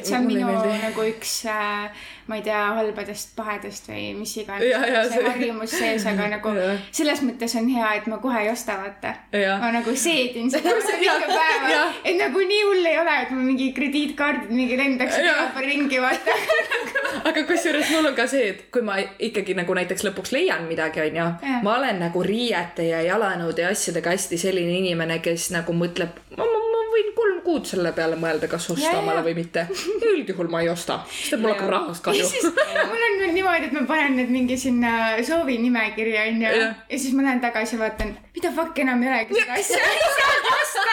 See on minu nagu üks äh,, ma ei tea, halbadest pahedest või mis iganes Ja, ja, see see- harjumus sees, aga nagu Ja. selles mõttes on hea, et ma kohe ei osta, vaata. Ma nagu seedin seda päeva ja., et nagu nii hull ei ole, et mul mingi krediitkaardid mingi igal pool ringi, vaata. aga kusjuures mul on ka see, et kui ma ikkagi nagu näiteks lõpuks leian midagi, onju ma olen nagu riiete ja jalanõude ja asjadega hästi selline inimene, kes nagu mõtleb, ma, ma võin kolm kuud selle peale mõelda, kas osta Ja, ja. omale või mitte. üldjuhul ma ei osta, sest et mul hakkab rahast ja kahju. siis mul on veel niimoodi, et ma panen need mingi sinna soovinimekirja onju ja. Ja siis ma lähen tagasi ja vaatan, mida fuck enam ei olegi seda asja, ei saagi osta.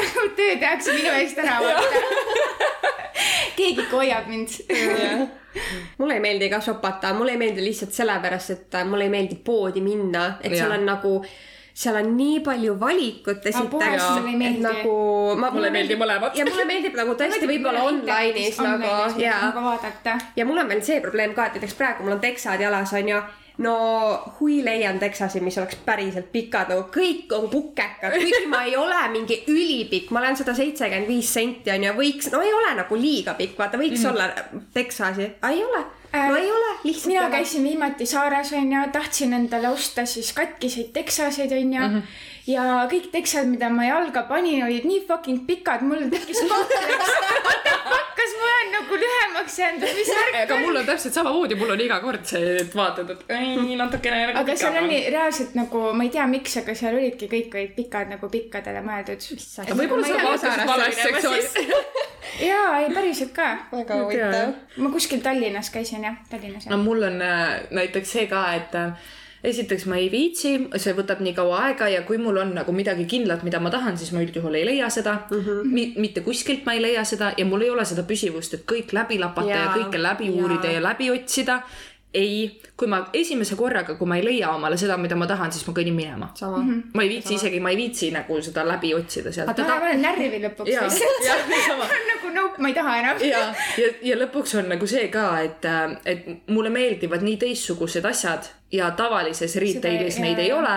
nagu töö tehakse minu eest ära, vaata. keegi ikka hoiab mind. mulle ei meeldi ka shopata, mulle ei meeldi lihtsalt sellepärast, et mulle ei meeldi poodi minna, et seal Jaa. on nagu, seal on nii palju valikut esiteks, nagu ma, mulle ei meeldi mõlemad. ja mulle meeldib nagu tõesti võib-olla online'is nagu ja, nagu ja mul on veel see probleem ka, et näiteks praegu mul on teksad jalas onju no hui leian teksasi, mis oleks päriselt pikad, nagu kõik on kukekad, kuigi ma ei ole mingi ülipikk, ma olen sada seitsekümmend viis senti onju, võiks, no ei ole nagu liiga pikk, vaata võiks mm. olla teksasi, ei ole, no ei ole, lihtsalt mina käisin viimati saares onju, tahtsin endale osta siis katkiseid teksaseid onju mm. -hmm. Ja kõik teksad, mida ma jalga panin, olid nii fucking pikad, mul tekkis kompleks. Kas ma olen nagu lühemaks jäänud või mis värk aga mul on täpselt samamoodi, mul on iga kord see, et vaatad, et ei, natukene nagu aga seal oli reaalselt nagu, ma ei tea, miks, aga seal olidki kõik olid pikad nagu pikkadele mõeldud. võib-olla sa vaatasid valest sektsioonist. jaa, ei päriselt ka. väga huvitav. ma kuskil Tallinnas käisin jah, Tallinnas no mul on äh, näiteks see ka, et äh, esiteks ma ei viitsi, see võtab nii kaua aega ja kui mul on nagu midagi kindlat, mida ma tahan, siis ma üldjuhul ei leia seda mm. -hmm. Mi mitte kuskilt ma ei leia seda ja mul ei ole seda püsivust, et kõik läbi lapata ja, ja kõike läbi jaa. uurida ja läbi otsida. ei, kui ma esimese korraga, kui ma ei leia omale seda, mida ma tahan, siis ma kõnnin minema. sama mm. -hmm. ma ei viitsi isegi, ma ei viitsi nagu seda läbi otsida sealt. Aga ma olen närvi lõpuks ja, lihtsalt. nagu nope, ma ei taha enam. ja, ja, ja lõpuks on nagu see ka, et, et mulle meeldivad nii teistsugused asjad ja tavalises retailis neid ei ole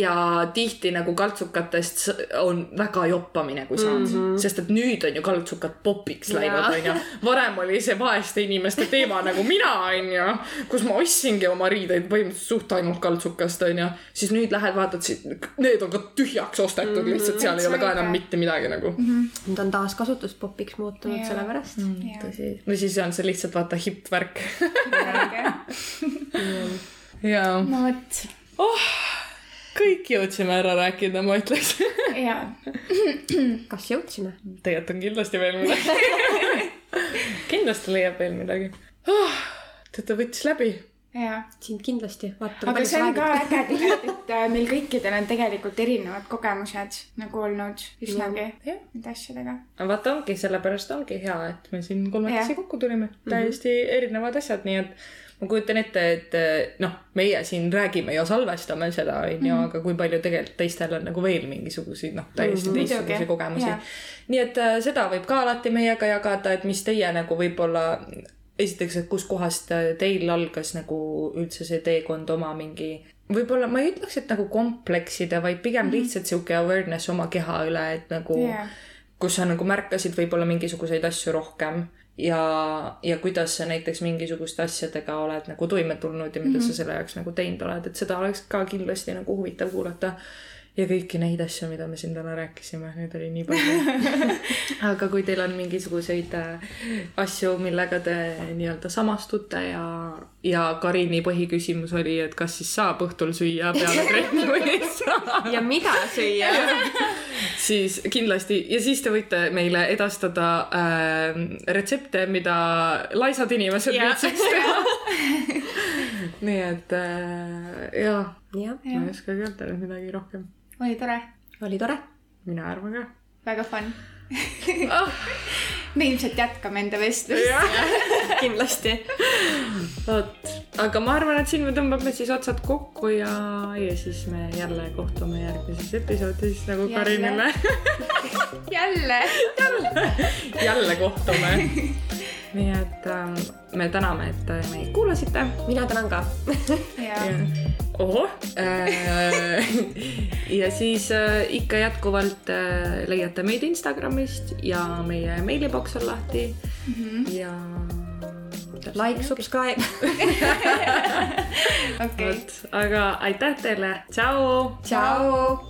ja tihti nagu kaltsukatest on väga joppamine, kui saad mm, -hmm. sest et nüüd on ju kaltsukad popiks läinud, onju. varem oli see vaeste inimeste teema nagu mina, onju, kus ma ostsingi oma riideid põhimõtteliselt suht ainult kaltsukast, onju. siis nüüd lähed vaatad siit, need on ka tühjaks ostetud mm, -hmm. lihtsalt seal ei ole ka enam mitte midagi nagu mm. -hmm. nüüd on taas kasutuspopiks muutunud Jaa. sellepärast mm.. tõsi. no siis on see lihtsalt vaata hipp värk. jaa. no vot, oh, kõik jõudsime ära rääkida, ma ütleks. jaa. kas jõudsime? tegelikult on kindlasti veel midagi. kindlasti leiab veel midagi oh,. tead, ta võttis läbi. jaa. sind kindlasti, aga see on ka äge tegelikult, et äh, meil kõikidel on tegelikult erinevad kogemused nagu olnud üsnagi nende asjadega. vaata, ongi, sellepärast ongi hea, et me siin kolmekesi kokku tulime. täiesti erinevad asjad, nii et ma kujutan ette, et noh, meie siin räägime ja salvestame seda, onju, aga kui palju tegelikult teistel on nagu veel mingisuguseid, noh, täiesti Mhm. teistsuguseid Muidugi, kogemusi jah.. nii et äh, seda võib ka alati meiega jagada, et mis teie nagu võib-olla esiteks, et kuskohast äh, teil algas nagu üldse see teekond oma mingi võib-olla ma ei ütleks, et nagu komplekside, vaid pigem mm -hmm. lihtsalt sihuke awareness oma keha üle, et nagu yeah. kus sa nagu märkasid võib-olla mingisuguseid asju rohkem ja, ja kuidas sa näiteks mingisuguste asjadega oled nagu toime tulnud ja mida mm -hmm. sa selle jaoks nagu teinud oled, et seda oleks ka kindlasti nagu huvitav kuulata. Ja kõiki neid asju, mida me siin täna rääkisime, neid oli nii palju. aga kui teil on mingisuguseid äh, asju, millega te nii-öelda samastute ja, ja Karini põhiküsimus oli, et kas siis saab õhtul süüa peale trenni või ei saa ja mida süüa? siis kindlasti ja siis te võite meile edastada äh, retsepte, mida laisad inimesed viitsiks teha. nii et äh, jaa, jah, ma ei oskagi öelda midagi rohkem. Oli tore, oli tore. mina arvan ka. väga fun. me ilmselt jätkame enda vestlust. kindlasti. vot, aga ma arvan, et siin me tõmbame siis otsad kokku ja, ja siis me jälle kohtume järgmises episoodis nagu Jälle. Karinile. jälle. jälle kohtume. nii et ähm, me täname, et meid kuulasite mina tänan ka. ja ohoh. ja siis äh, ikka jätkuvalt äh, leiate meid Instagramist ja meie meiliboks on lahti mm. -hmm. ja. Like, subscribe. okei aga aitäh teile, tšau. tšau.